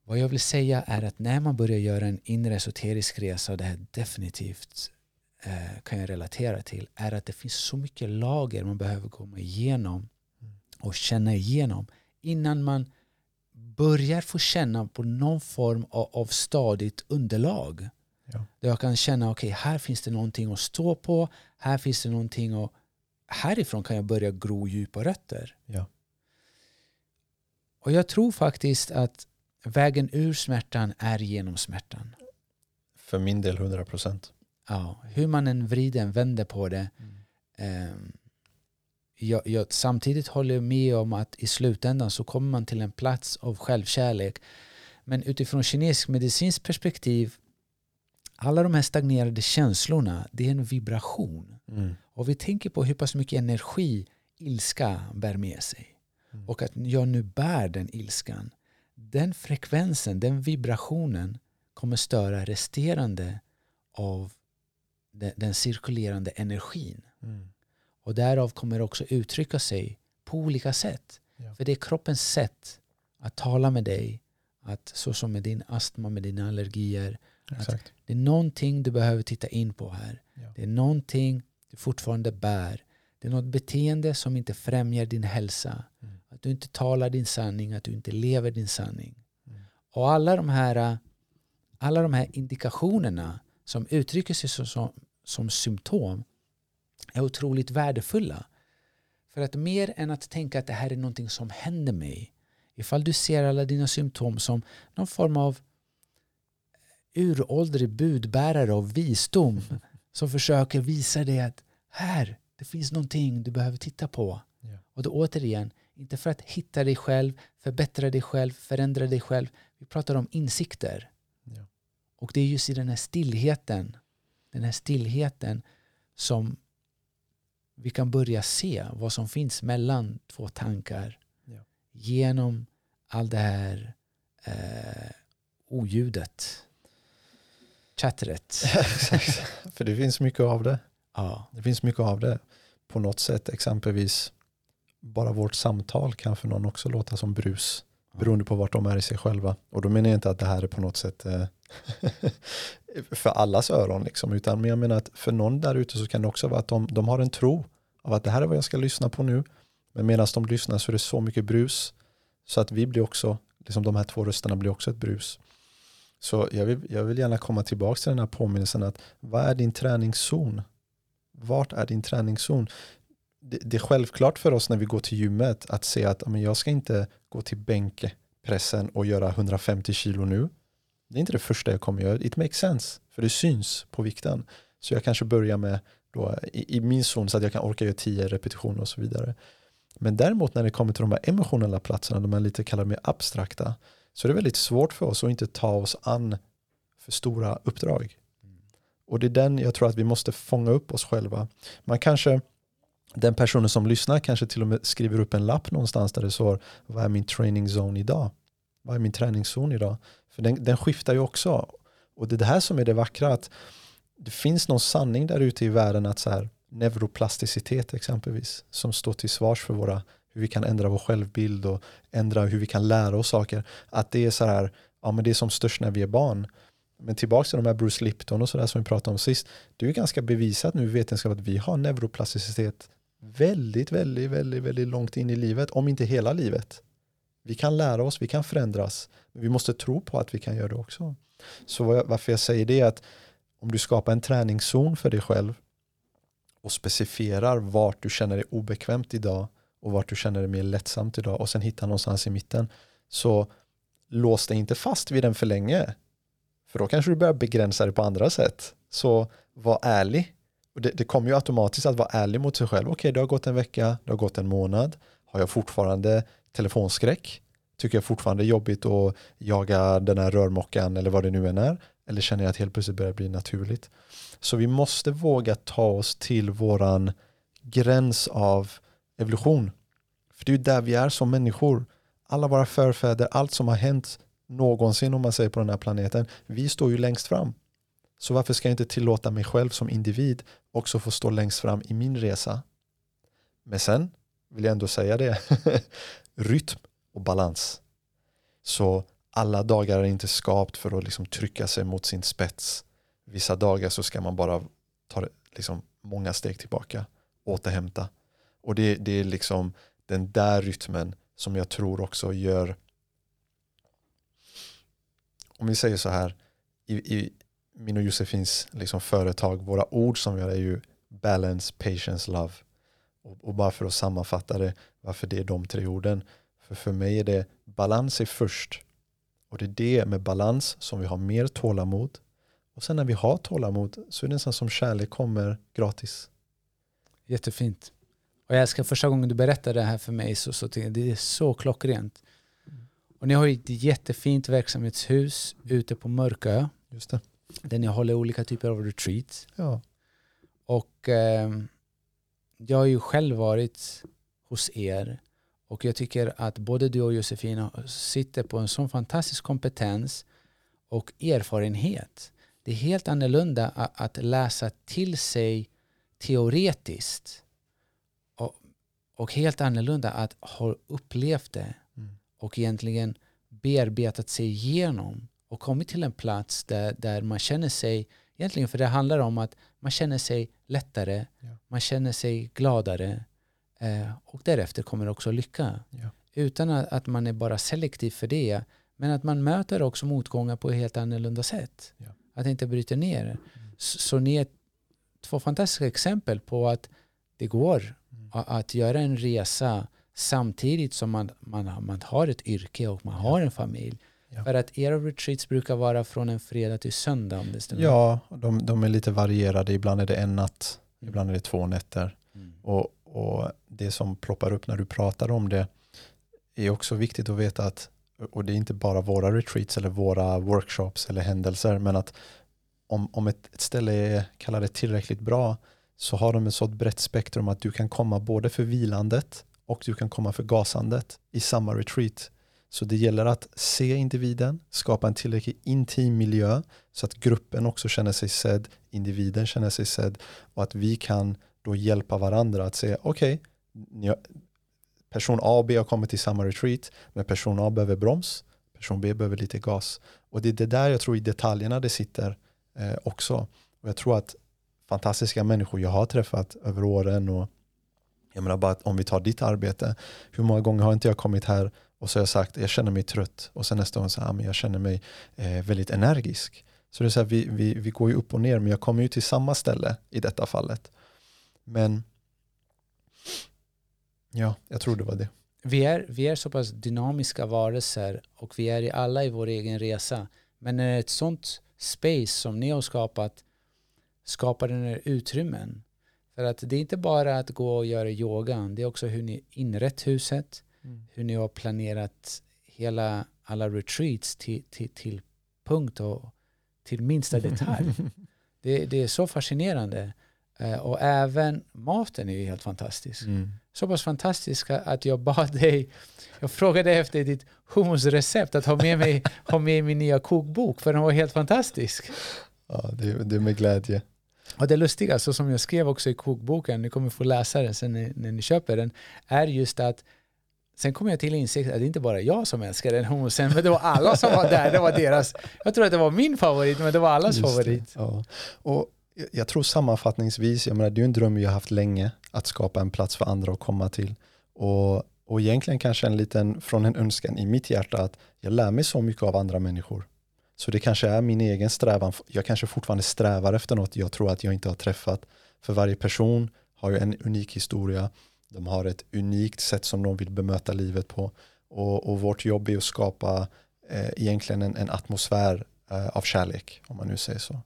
Vad jag vill säga är att när man börjar göra en inre esoterisk resa, och det här definitivt eh, kan jag relatera till, är att det finns så mycket lager man behöver komma igenom Mm. och känna igenom innan man börjar få känna på någon form av, av stadigt underlag. Ja. Där jag kan känna, okej, här finns det någonting att stå på, här finns det någonting att... Härifrån kan jag börja gro djupa rötter. Ja. Och jag tror faktiskt att vägen ur smärtan är genom smärtan. För min del 100 procent. Ja, hur man än vrider och vänder på det. ehm, jag, jag, samtidigt håller jag med om att i slutändan så kommer man till en plats av självkärlek. Men utifrån kinesisk medicinskt perspektiv, alla de här stagnerade känslorna, det är en vibration. Mm. Och vi tänker på hur pass mycket energi ilska bär med sig. Mm. Och att jag nu bär den ilskan. Den frekvensen, den vibrationen kommer störa resterande av den, den cirkulerande energin. Mm. Och därav kommer det också uttrycka sig på olika sätt. Ja. För det är kroppens sätt att tala med dig. Att så som med din astma, med dina allergier. Det är någonting du behöver titta in på här. Ja. Det är någonting du fortfarande bär. Det är något beteende som inte främjar din hälsa. Mm. Att du inte talar din sanning, att du inte lever din sanning. Mm. Och alla de här, alla de här indikationerna som uttrycker sig som, som, som symptom är otroligt värdefulla. För att mer än att tänka att det här är någonting som händer mig. Ifall du ser alla dina symptom som någon form av uråldrig budbärare av visdom som försöker visa dig att här, det finns någonting du behöver titta på. Ja. Och då återigen, inte för att hitta dig själv, förbättra dig själv, förändra dig själv. Vi pratar om insikter. Ja. Och det är just i den här stillheten, den här stillheten som vi kan börja se vad som finns mellan två tankar Ja. genom all det här eh, oljudet, chattret. För det finns mycket av det. Ja, Det finns mycket av det. På något sätt, exempelvis bara vårt samtal kan för någon också låta som brus. Ja. Beroende på vart de är i sig själva. Och då menar jag inte att det här är på något sätt eh, för allas öron. Liksom, utan men jag menar att för någon där ute så kan det också vara att de, de har en tro av att det här är vad jag ska lyssna på nu. Men medan de lyssnar så är det så mycket brus. Så att vi blir också, liksom de här två rösterna blir också ett brus. Så jag vill, jag vill gärna komma tillbaka till den här påminnelsen att vad är din träningszon? Vart är din träningszon? Det, det är självklart för oss när vi går till gymmet att se att men jag ska inte gå till bänkpressen och göra 150 kilo nu. Det är inte det första jag kommer göra. It makes sense, för det syns på vikten. Så jag kanske börjar med då, i, i min zon så att jag kan orka göra 10 repetitioner och så vidare. Men däremot när det kommer till de här emotionella platserna, de här lite kallade mer abstrakta, så är det väldigt svårt för oss att inte ta oss an för stora uppdrag. Och det är den jag tror att vi måste fånga upp oss själva. Man kanske, den personen som lyssnar kanske till och med skriver upp en lapp någonstans där det står vad är min training zone idag? Vad är min träningszon idag? För den, den skiftar ju också. Och det är det här som är det vackra, att det finns någon sanning där ute i världen att så här, neuroplasticitet exempelvis, som står till svars för våra, hur vi kan ändra vår självbild och ändra hur vi kan lära oss saker. Att det är så här, ja men det är som störst när vi är barn. Men tillbaka till de här Bruce Lipton och sådär som vi pratade om sist. Det är ju ganska bevisat nu i vetenskap att vi har neuroplasticitet väldigt, väldigt, väldigt, väldigt långt in i livet, om inte hela livet. Vi kan lära oss, vi kan förändras, men vi måste tro på att vi kan göra det också. Så varför jag säger det är att om du skapar en träningszon för dig själv och specifierar vart du känner dig obekvämt idag och vart du känner dig mer lättsamt idag och sen hittar någonstans i mitten så lås dig inte fast vid den för länge för då kanske du börjar begränsa det på andra sätt. Så var ärlig. Och det, det kommer ju automatiskt att vara ärlig mot sig själv. Okej, okay, det har gått en vecka, det har gått en månad. Har jag fortfarande telefonskräck? Tycker jag fortfarande är jobbigt att jaga den här rörmockan eller vad det nu än är? Eller känner jag att helt plötsligt börjar bli naturligt? Så vi måste våga ta oss till våran gräns av evolution. För det är ju där vi är som människor. Alla våra förfäder, allt som har hänt någonsin om man säger på den här planeten. Vi står ju längst fram. Så varför ska jag inte tillåta mig själv som individ också få stå längst fram i min resa? Men sen vill jag ändå säga det. Rytm och balans. Så alla dagar är inte skapt för att liksom trycka sig mot sin spets. Vissa dagar så ska man bara ta liksom många steg tillbaka, återhämta. Och det, det är liksom den där rytmen som jag tror också gör om vi säger så här, i, i min och Josefins liksom företag, våra ord som vi har är ju balance, patience, love. Och, och, bara för att sammanfatta det, varför det är de tre orden. För för mig är det balans är först. Och det är det med balans som vi har mer tålamod. Och sen när vi har tålamod så är det nästan som kärlek kommer gratis. Jättefint. Och jag älskar första gången du berättade det här för mig så, så det är så klockrent. Och ni har ett jättefint verksamhetshus ute på Mörkö. Just det. Där ni håller olika typer av retreats. Ja. Och eh, jag har ju själv varit hos er och jag tycker att både du och Josefina sitter på en sån fantastisk kompetens och erfarenhet. Det är helt annorlunda att läsa till sig teoretiskt och, och helt annorlunda att ha upplevt det och egentligen bearbetat sig igenom och kommit till en plats där, där man känner sig, egentligen för det handlar om att man känner sig lättare, ja. man känner sig gladare eh, och därefter kommer också lycka. Ja. Utan att, att, man är bara selektiv för det, men att man möter också motgångar på ett helt annorlunda sätt. Ja. Att inte bryta ner. Mm. Så, så ni är två fantastiska exempel på att det går mm. att, att göra en resa samtidigt som man, man, man har ett yrke och man ja. har en familj. Ja. För att era retreats brukar vara från en fredag till söndag om det stämmer. Ja, de, de är lite varierade. Ibland är det en natt, mm. ibland är det två nätter. Mm. Och, och det som ploppar upp när du pratar om det är också viktigt att veta att, och det är inte bara våra retreats eller våra workshops eller händelser, men att om, om ett, ett ställe är, kallar det tillräckligt bra så har de ett så brett spektrum att du kan komma både för vilandet och du kan komma för gasandet i samma retreat. Så det gäller att se individen, skapa en tillräckligt intim miljö så att gruppen också känner sig sedd, individen känner sig sedd och att vi kan då hjälpa varandra att säga okej, okay, person A och B har kommit till samma retreat men person A behöver broms, person B behöver lite gas. Och det är det där jag tror i detaljerna det sitter eh, också. Och jag tror att fantastiska människor jag har träffat över åren och jag menar bara att om vi tar ditt arbete, hur många gånger har inte jag kommit här och så har jag sagt jag känner mig trött och sen nästa gång så ah, här, jag känner mig eh, väldigt energisk. Så det är så här, vi, vi, vi går ju upp och ner men jag kommer ju till samma ställe i detta fallet. Men ja, jag tror det var det. vi är, vi är så pass dynamiska varelser och vi är i alla i vår egen resa. Men när ett sånt space som ni har skapat skapar den här utrymmen. För att det är inte bara att gå och göra yoga, det är också hur ni inrett huset, Mm. hur ni har planerat hela alla retreats till, till, till punkt och till minsta detalj. Det, det är så fascinerande. Eh, och även maten är ju helt fantastisk. Mm. Så pass fantastisk att jag bad dig, jag frågade efter ditt hummusrecept att ha med mig ha med min nya kokbok för den var helt fantastisk. Ja, det, det är med glädje. Och det lustiga, så som jag skrev också i kokboken, ni kommer få läsa den sen när, när ni köper den, är just att Sen kom jag till insikt att det inte bara jag som älskar den hummusen, men det var alla som var där. Det var deras. Jag tror att det var min favorit, men det var allas Just det, favorit. Ja. Och jag- tror sammanfattningsvis, jag menar, det är en dröm jag har haft länge, att skapa en plats för andra att komma till. Och, och egentligen kanske en liten, från en önskan i mitt hjärta, att jag lär mig så mycket av andra människor. Så det kanske är min egen strävan, jag kanske fortfarande strävar efter något jag tror att jag inte har träffat. För varje person har ju en unik historia, de har ett unikt sätt som de vill bemöta livet på. Och, och vårt jobb är att skapa eh, egentligen en, en atmosfär eh, av kärlek, om man nu säger så.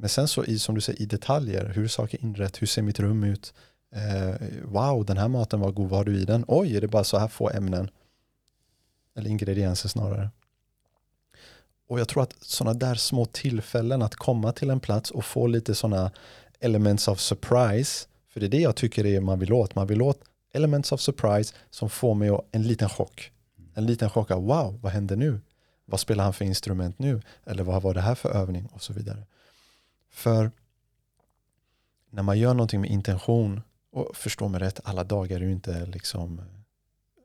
Men sen så i, som du säger, i detaljer, hur är saker inrett, hur ser mitt rum ut? Eh, wow, den här maten var god, vad har du i den? Oj, är det bara så här få ämnen? Eller ingredienser snarare. Och jag tror att sådana där små tillfällen att komma till en plats och få lite sådana elements of surprise, för det är det jag tycker är man vill åt. Man vill åt elements of surprise som får mig att- en liten chock. En liten chock av wow, vad händer nu? Vad spelar han för instrument nu? Eller vad var det här för övning? Och så vidare. För när man gör någonting med intention, och förstå mig rätt, alla dagar är ju inte liksom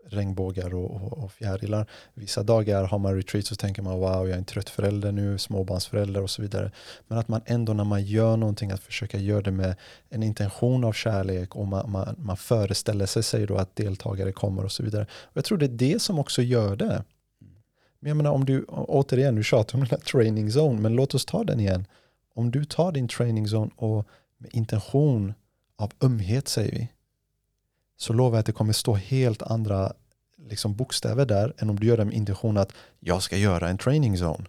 regnbågar och, och, och fjärilar. Vissa dagar har man retreat så tänker man wow, jag är en trött förälder nu, småbarnsförälder och så vidare. Men att man ändå när man gör någonting att försöka göra det med en intention av kärlek och man, man, man föreställer sig, sig då att deltagare kommer och så vidare. Och jag tror det är det som också gör det. Men jag menar om du, återigen, du tjatar om den här training zone, men låt oss ta den igen. Om du tar din training zone och med intention av ömhet säger vi, så lovar jag att det kommer stå helt andra liksom, bokstäver där än om du gör det med intention att jag ska göra en training zone.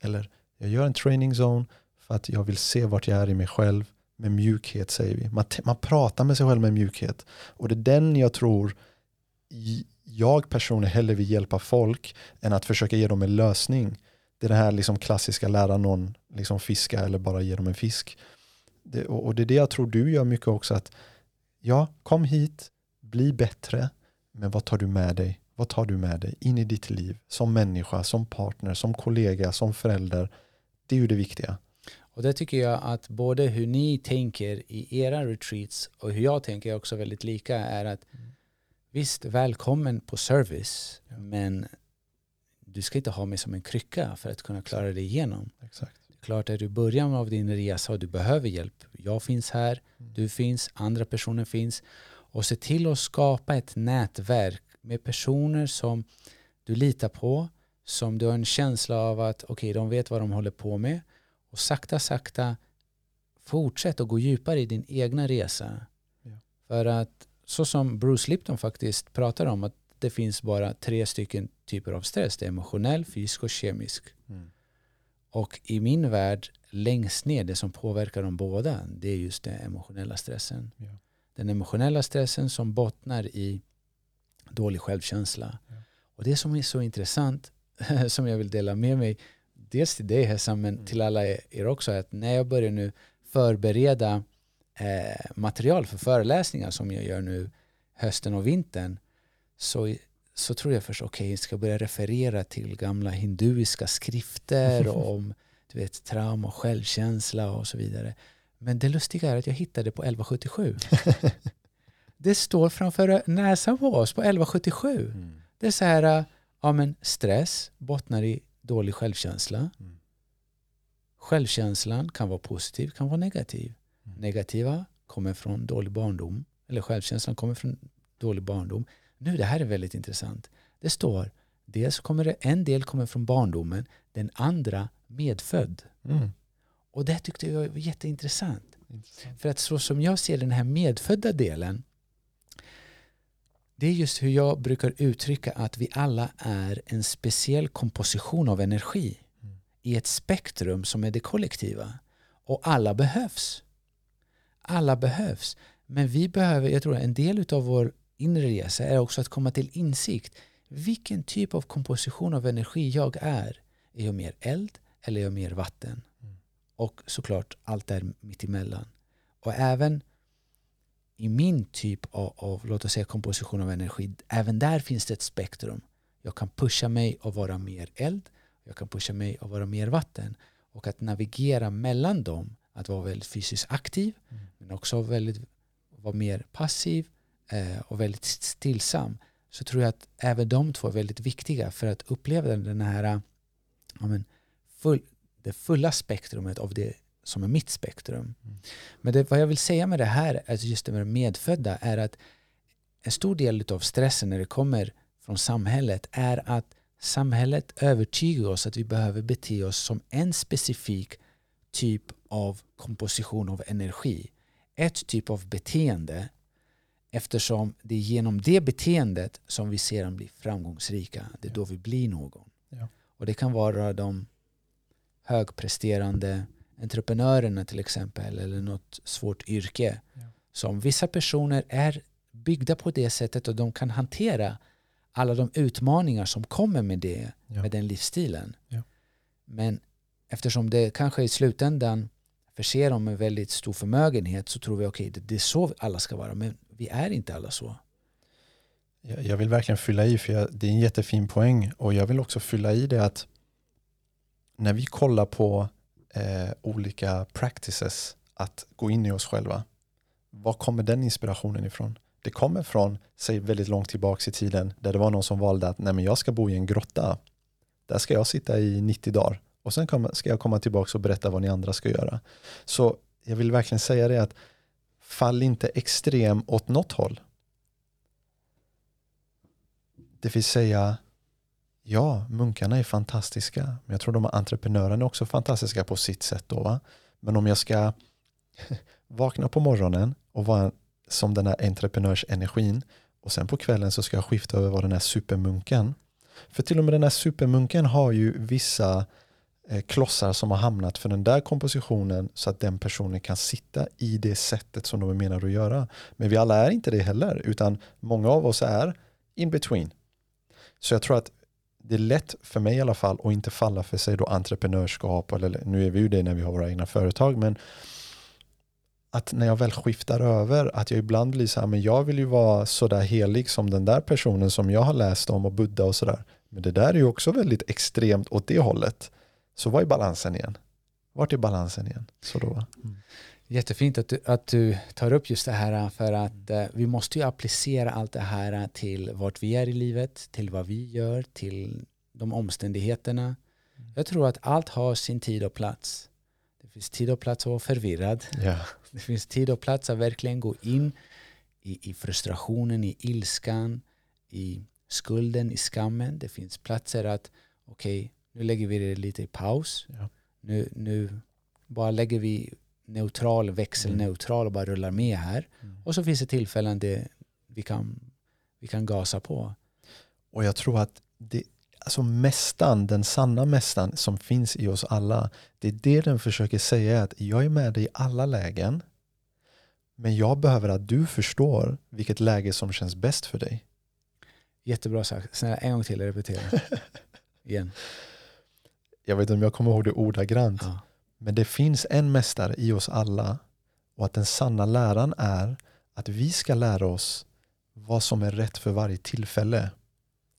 Eller jag gör en training zone för att jag vill se vart jag är i mig själv med mjukhet säger vi. Man, man pratar med sig själv med mjukhet. Och det är den jag tror jag personligen hellre vill hjälpa folk än att försöka ge dem en lösning. Det är det här liksom klassiska lära någon liksom fiska eller bara ge dem en fisk. Det, och, och det är det jag tror du gör mycket också att ja, kom hit, bli bättre, men vad tar du med dig? Vad tar du med dig in i ditt liv som människa, som partner, som kollega, som förälder? Det är ju det viktiga. Och det tycker jag att både hur ni tänker i era retreats och hur jag tänker är också väldigt lika är att visst, välkommen på service, Ja. men du ska inte ha mig som en krycka för att kunna klara dig igenom. Exakt. Klart är du i början av din resa och du behöver hjälp. Jag finns här, Mm. du finns, andra personer finns. Och se till att skapa ett nätverk med personer som du litar på, som du har en känsla av att okej, de vet vad de håller på med. Och sakta, sakta fortsätt att gå djupare i din egna resa. Ja. För att så som Bruce Lipton faktiskt pratar om att det finns bara tre stycken typer av stress. Det är emotionell, fysisk och kemisk. Mm. Och i min värld, längst ner, det som påverkar dem båda, det är just den emotionella stressen. Ja. Den emotionella stressen som bottnar i dålig självkänsla. Ja. Och det som är så intressant, som jag vill dela med mig, dels till dig Hessan, men Mm. till alla er också, är att när jag börjar nu förbereda eh, material för föreläsningar som jag gör nu hösten och vintern, så, så tror jag först, okej, jag ska börja referera till gamla hinduiska skrifter om du vet, trauma och självkänsla och så vidare. Men det lustiga är att jag hittade på 1177. det står framför näsan på oss på 1177. Mm. Det är så här, äh, ja men stress bottnar i dålig självkänsla. Mm. Självkänslan kan vara positiv, kan vara negativ. Mm. Negativa kommer från dålig barndom, eller självkänslan kommer från dålig barndom. Nu, det här är väldigt intressant. Det står, dels kommer det, en del kommer från barndomen, den andra medfödd. Mm. Och det tyckte jag var jätteintressant. Intressant. För att så som jag ser den här medfödda delen, Det är just hur jag brukar uttrycka att vi alla är en speciell komposition av energi Mm. i ett spektrum som är det kollektiva. Och alla behövs. Alla behövs. Men vi behöver, jag tror en del av vår inre resa är också att komma till insikt. Vilken typ av komposition av energi jag är. Är jag mer eld eller är jag mer vatten? Mm. Och såklart allt där mittemellan. Och även i min typ av, av, låt oss säga komposition av energi, även där finns det ett spektrum. Jag kan pusha mig att vara mer eld, jag kan pusha mig att vara mer vatten. Och att navigera mellan dem, att vara väldigt fysiskt aktiv, Mm. men också väldigt, vara mer passiv och väldigt stillsam. Så tror jag att även de två är väldigt viktiga för att uppleva den här, ja, men, full, det fulla spektrumet av det som är mitt spektrum. Mm. Men det, vad jag vill säga med det här, alltså just det med det medfödda, är att en stor del av stressen när det kommer från samhället är att samhället övertygar oss att vi behöver bete oss som en specifik typ av komposition av energi. Ett typ av beteende eftersom det är genom det beteendet som vi sedan blir framgångsrika. Det är då vi blir någon. Ja. Och det kan vara de högpresterande entreprenörerna till exempel eller något svårt yrke. Ja. Som vissa personer är byggda på det sättet och de kan hantera alla de utmaningar som kommer med det, Ja. med den livsstilen. Ja. Men eftersom det kanske i slutändan förser dem med väldigt stor förmögenhet så tror vi okej, det, det är så alla ska vara. Men vi är inte alla så. Jag vill verkligen fylla i, för jag, det är en jättefin poäng. Och jag vill också fylla i det att när vi kollar på eh, olika practices att gå in i oss själva, var kommer den inspirationen ifrån? Det kommer från, säg väldigt långt tillbaka i tiden, där det var någon som valde att nej men jag ska bo i en grotta. Där ska jag sitta i 90 dagar och sen ska jag komma tillbaka och berätta vad ni andra ska göra. Så jag vill verkligen säga det att fall inte extrem åt något håll. Det vill säga, ja, munkarna är fantastiska, men jag tror de här entreprenörerna är också fantastiska på sitt sätt. Då, va? Men om jag ska vakna på morgonen och vara som den här entreprenörsenergin och sen på kvällen så ska jag skifta över vara den här supermunken. För till och med den här supermunken har ju vissa eh, Eh, klossar som har hamnat för den där kompositionen så att den personen kan sitta i det sättet som de är menade att göra. Men vi alla är inte det heller, utan många av oss är in between. Så jag tror att det är lätt för mig i alla fall att inte falla för sig då entreprenörskap, eller nu är vi ju det när vi har våra egna företag, men att när jag väl skiftar över, att jag ibland blir så här, men jag vill ju vara så där helig som den där personen som jag har läst om och Buddha och sådär. Men det där är ju också väldigt extremt åt det hållet. Så vad är balansen igen? Vart är balansen igen? Så då, va? Jättefint att du, att du tar upp just det här för att eh, vi måste ju applicera allt det här till vart vi är i livet, till vad vi gör, till de omständigheterna. Jag tror att allt har sin tid och plats. Det finns tid och plats att vara förvirrad. Ja. Det finns tid och plats att verkligen gå in i, i frustrationen, i ilskan, i skulden, i skammen. Det finns platser att okej, nu lägger vi det lite i paus. Ja. Nu, nu bara lägger vi neutral, växelneutral och bara rullar med här. Mm. Och så finns det tillfällen där vi kan, vi kan gasa på. Och jag tror att det, alltså mästan, den sanna mästan som finns i oss alla, det är det den försöker säga att jag är med dig i alla lägen, men jag behöver att du förstår vilket läge som känns bäst för dig. Jättebra sagt. Snälla en gång till, repetera. Igen. Jag vet inte om jag kommer ihåg det ordagrant, Ja. men det finns en mästare i oss alla och att den sanna läran är att vi ska lära oss vad som är rätt för varje tillfälle.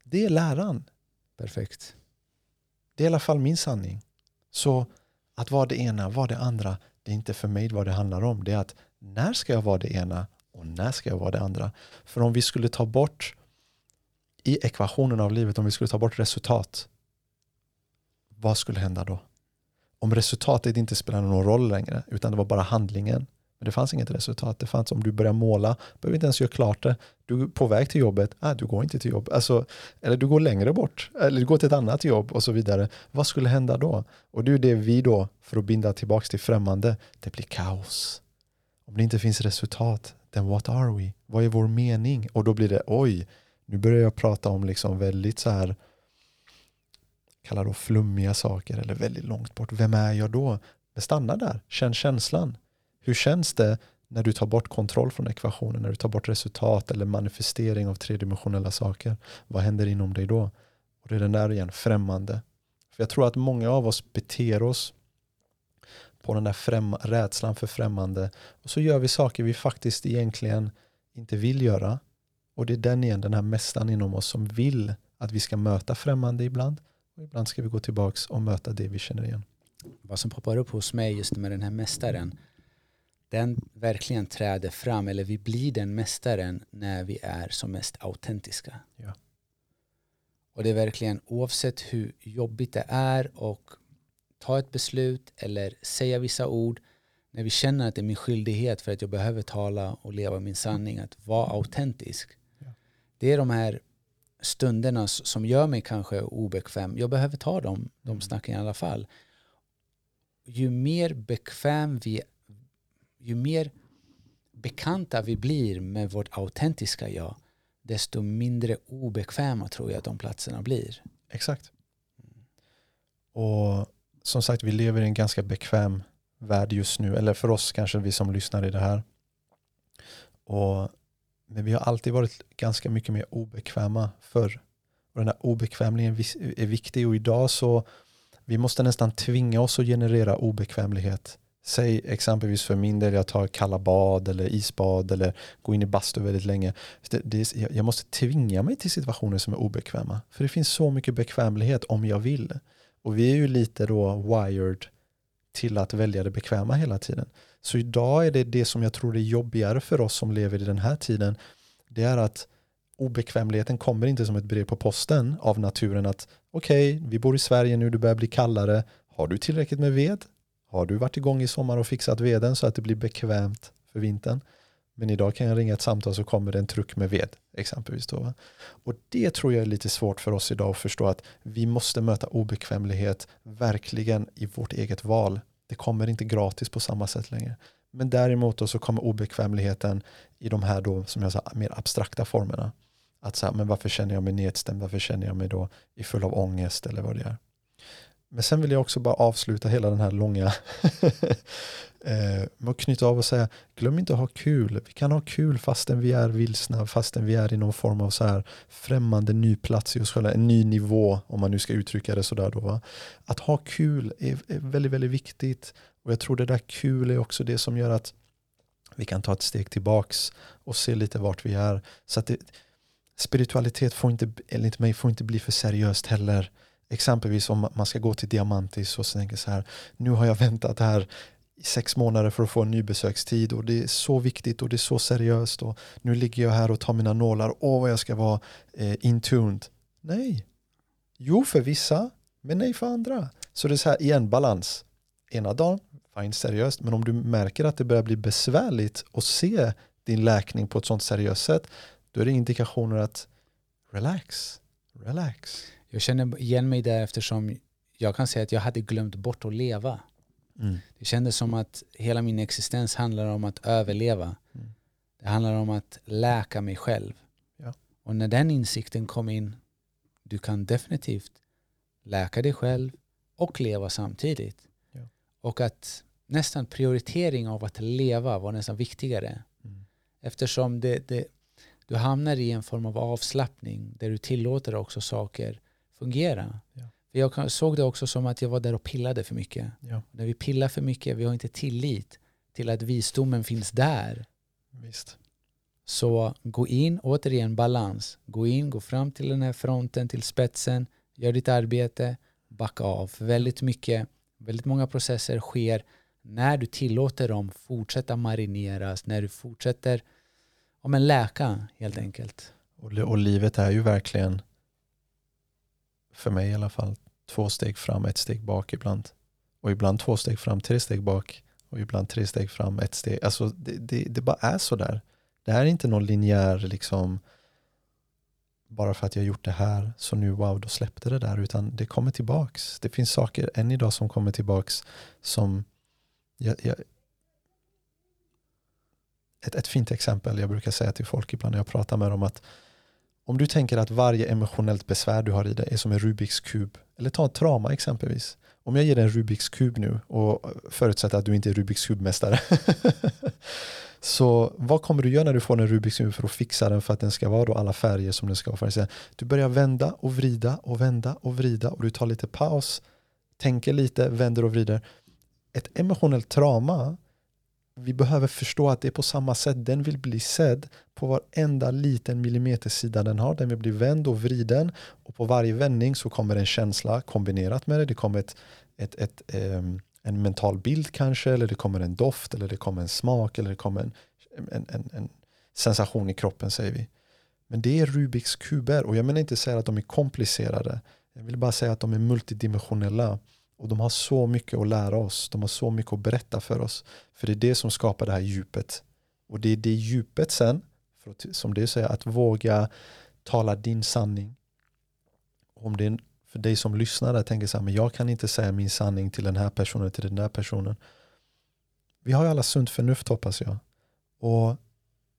Det är läran. Perfekt. Det är i alla fall min sanning. Så att vara det ena, vara det andra, det är inte för mig vad det handlar om. Det är att när ska jag vara det ena och när ska jag vara det andra? För om vi skulle ta bort i ekvationen av livet, om vi skulle ta bort resultat, vad skulle hända då? Om resultatet inte spelade någon roll längre, utan det var bara handlingen. Men det fanns inget resultat. Det fanns om du börjar måla, behöver inte ens göra klart det. Du är på väg till jobbet, ah, du går inte till jobbet. Alltså, eller du går längre bort, eller du går till ett annat jobb och så vidare. Vad skulle hända då? Och det är det vi då, för att binda tillbaka till främmande, det blir kaos. Om det inte finns resultat, then what are we? Vad är vår mening? Och då blir det, oj, nu börjar jag prata om liksom väldigt så här, kalla då flummiga saker eller väldigt långt bort. Vem är jag då? Men stanna där, känn känslan. Hur känns det när du tar bort kontroll från ekvationen, när du tar bort resultat eller manifestering av tredimensionella saker? Vad händer inom dig då? Och det är den där igen, främmande. För jag tror att många av oss beter oss på den där främ- rädslan för främmande och så gör vi saker vi faktiskt egentligen inte vill göra. Och det är den igen, den här mästaren inom oss som vill att vi ska möta främmande ibland och ibland ska vi gå tillbaks och möta det vi känner igen. Vad som poppar upp hos mig just med den här mästaren, den verkligen träder fram, eller vi blir den mästaren när vi är som mest autentiska. Ja. Och det är verkligen oavsett hur jobbigt det är och ta ett beslut eller säga vissa ord när vi känner att det är min skyldighet för att jag behöver tala och leva min sanning, att vara autentisk. Ja. Det är de här stunderna som gör mig kanske obekväm. Jag behöver ta dem, de snacken i alla fall. Ju mer bekväm vi ju mer bekanta vi blir med vårt autentiska jag, desto mindre obekväma tror jag att de platserna blir. Exakt. Och som sagt, vi lever i en ganska bekväm värld just nu, eller för oss kanske vi som lyssnar i det här. Och, men vi har alltid varit ganska mycket mer obekväma förr. Och den här obekvämligheten är viktig och idag så vi måste nästan tvinga oss att generera obekvämlighet. Säg exempelvis för min del, jag tar kalla bad eller isbad eller går in i bastu väldigt länge. Det, det, jag måste tvinga mig till situationer som är obekväma. För det finns så mycket bekvämlighet om jag vill. Och vi är ju lite då wired till att välja det bekväma hela tiden. Så idag är det det som jag tror är jobbigare för oss som lever i den här tiden. Det är att obekvämligheten kommer inte som ett brev på posten av naturen att okej, okay, vi bor i Sverige nu, det börjar bli kallare. Har du tillräckligt med ved? Har du varit igång i sommar och fixat veden så att det blir bekvämt för vintern? Men idag kan jag ringa ett samtal så kommer det en truck med ved exempelvis. Då. Och det tror jag är lite svårt för oss idag att förstå att vi måste möta obekvämlighet verkligen i vårt eget val. Det kommer inte gratis på samma sätt längre. Men däremot då så kommer obekvämligheten i de här då, som jag sa, mer abstrakta formerna. Att säga, men varför känner jag mig nedstämd? Varför känner jag mig då i full av ångest eller vad det är? Men sen vill jag också bara avsluta hela den här långa eh, med att knyta av och säga glöm inte att ha kul. Vi kan ha kul fastän vi är vilsna, fastän vi är i någon form av så här främmande ny plats i oss själva, en ny nivå om man nu ska uttrycka det sådär. Då, va? Att ha kul är, är väldigt, väldigt viktigt och jag tror det där kul är också det som gör att vi kan ta ett steg tillbaks och se lite vart vi är. Så att det, spiritualitet får inte, enligt mig, får inte bli för seriöst heller. Exempelvis om man ska gå till Diamantis och tänker så här, nu har jag väntat här i sex månader för att få en ny besökstid och det är så viktigt och det är så seriöst och nu ligger jag här och tar mina nålar, åh vad jag ska vara eh, intuned. Nej. Jo för vissa, men nej för andra. Så det är så här igen, balans. Ena dagen, fine seriöst, men om du märker att det börjar bli besvärligt att se din läkning på ett sånt seriöst sätt, då är det indikationer att relax, relax. Jag känner igen mig där eftersom jag kan säga att jag hade glömt bort att leva. Mm. Det kändes som att hela min existens handlar om att överleva. Mm. Det handlar om att läka mig själv. Ja. Och när den insikten kom in, du kan definitivt läka dig själv och leva samtidigt. Ja. Och att nästan prioritering av att leva var nästan viktigare. Mm. Eftersom det, det, du hamnar i en form av avslappning där du tillåter också saker fungera. Ja. Jag såg det också som att jag var där och pillade för mycket. Ja. När vi pillar för mycket, vi har inte tillit till att visdomen finns där. Visst. Så gå in, återigen balans. Gå in, gå fram till den här fronten, till spetsen, gör ditt arbete, backa av. För väldigt mycket, väldigt många processer sker när du tillåter dem fortsätta marineras, när du fortsätter ja, men läka helt enkelt. Och, och livet är ju verkligen för mig i alla fall, två steg fram, ett steg bak ibland. Och ibland två steg fram, tre steg bak. Och ibland tre steg fram, ett steg. Alltså det, det, det bara är så där. Det här är inte någon linjär liksom bara för att jag gjort det här så nu wow, då släppte det där. Utan det kommer tillbaks. Det finns saker än idag som kommer tillbaks som jag, jag, ett, ett fint exempel jag brukar säga till folk ibland när jag pratar med dem att om du tänker att varje emotionellt besvär du har i dig är som en Rubiks kub, eller ta ett trauma exempelvis. Om jag ger dig en Rubiks kub nu och förutsätter att du inte är Rubiks kubmästare. så vad kommer du göra när du får en Rubiks kub för att fixa den för att den ska vara då alla färger som den ska vara? Du börjar vända och vrida och vända och vrida och du tar lite paus, tänker lite, vänder och vrider. Ett emotionellt trauma vi behöver förstå att det är på samma sätt. Den vill bli sedd på varenda liten millimetersida den har. Den vill bli vänd och vriden och på varje vändning så kommer en känsla kombinerat med det. Det kommer ett, ett, ett, um, en mental bild kanske eller det kommer en doft eller det kommer en smak eller det kommer en, en, en, en sensation i kroppen säger vi. Men det är Rubiks kuber och jag menar inte säga att de är komplicerade. Jag vill bara säga att de är multidimensionella. Och de har så mycket att lära oss. De har så mycket att berätta för oss. För det är det som skapar det här djupet. Och det är det djupet sen, för att, som det säger, att våga tala din sanning. Om det är för dig som lyssnar där tänker så här, men jag kan inte säga min sanning till den här personen, till den där personen. Vi har ju alla sunt förnuft hoppas jag. Och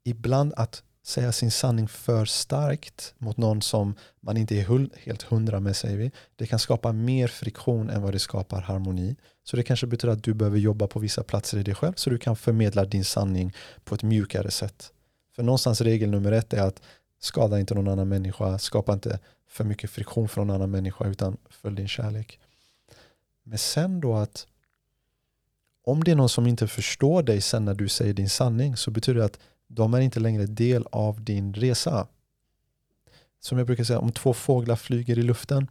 ibland att säga sin sanning för starkt mot någon som man inte är helt hundra med säger vi. Det kan skapa mer friktion än vad det skapar harmoni. Så det kanske betyder att du behöver jobba på vissa platser i dig själv så du kan förmedla din sanning på ett mjukare sätt. För någonstans regel nummer ett är att skada inte någon annan människa, skapa inte för mycket friktion för någon annan människa utan följ din kärlek. Men sen då att om det är någon som inte förstår dig sen när du säger din sanning så betyder det att de är inte längre del av din resa. Som jag brukar säga, om två fåglar flyger i luften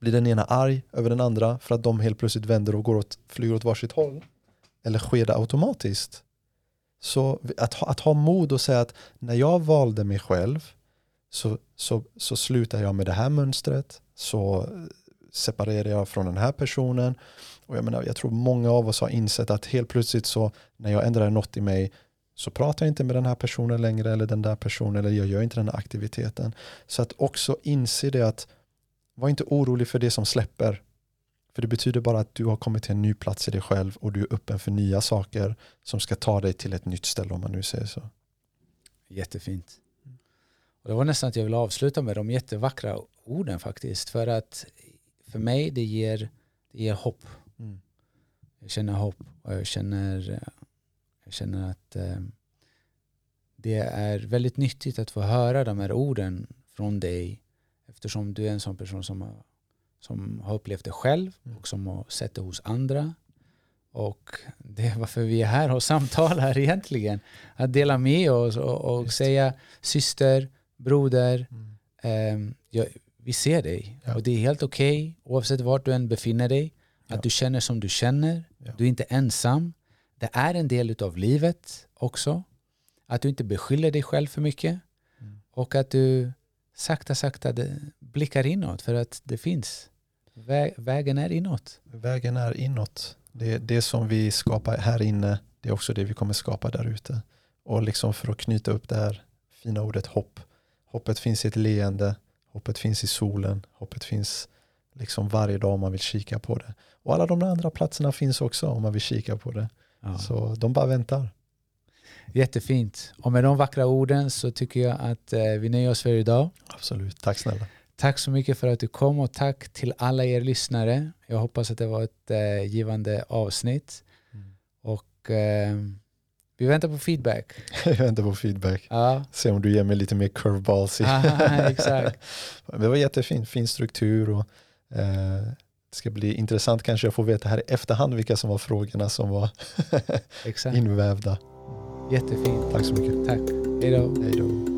blir den ena arg över den andra för att de helt plötsligt vänder och går åt, flyger åt varsitt håll? Eller sker det automatiskt? Så att ha, att ha mod och säga att när jag valde mig själv så, så, så slutar jag med det här mönstret, så separerar jag från den här personen. Och jag, menar, jag tror många av oss har insett att helt plötsligt så när jag ändrar något i mig så pratar jag inte med den här personen längre eller den där personen eller jag gör inte den här aktiviteten. Så att också inse det att var inte orolig för det som släpper. För det betyder bara att du har kommit till en ny plats i dig själv och du är öppen för nya saker som ska ta dig till ett nytt ställe om man nu säger så. Jättefint. Och det var nästan att jag vill avsluta med de jättevackra orden faktiskt. För att för mig det ger, det ger hopp. Mm. Jag känner hopp och jag känner jag känner att eh, det är väldigt nyttigt att få höra de här orden från dig eftersom du är en sån person som har, som har upplevt det själv mm. och som har sett det hos andra. Och det är varför vi är här och samtalar egentligen. Att dela med oss och, och säga syster, broder, mm. eh, jag, vi ser dig. Ja. Och det är helt okej okay, oavsett vart du än befinner dig. Att ja. du känner som du känner. Ja. Du är inte ensam det är en del av livet också. Att du inte beskyller dig själv för mycket. Mm. Och att du sakta, sakta blickar inåt för att det finns. Vä vägen är inåt. Vägen är inåt. Det, det som vi skapar här inne, det är också det vi kommer skapa där ute. Och liksom för att knyta upp det här fina ordet hopp. Hoppet finns i ett leende, hoppet finns i solen, hoppet finns liksom varje dag om man vill kika på det. Och alla de andra platserna finns också om man vill kika på det. Ja. Så de bara väntar. Jättefint. Och med de vackra orden så tycker jag att eh, vi nöjer oss för idag. Absolut. Tack snälla. Tack så mycket för att du kom och tack till alla er lyssnare. Jag hoppas att det var ett eh, givande avsnitt. Mm. Och eh, vi väntar på feedback. Jag väntar på feedback. Ja. Se om du ger mig lite mer curveballs. exakt. det var jättefint, fin struktur och eh, det ska bli intressant kanske att få veta här i efterhand vilka som var frågorna som var invävda. Jättefint. Tack så mycket. Tack. Hej då.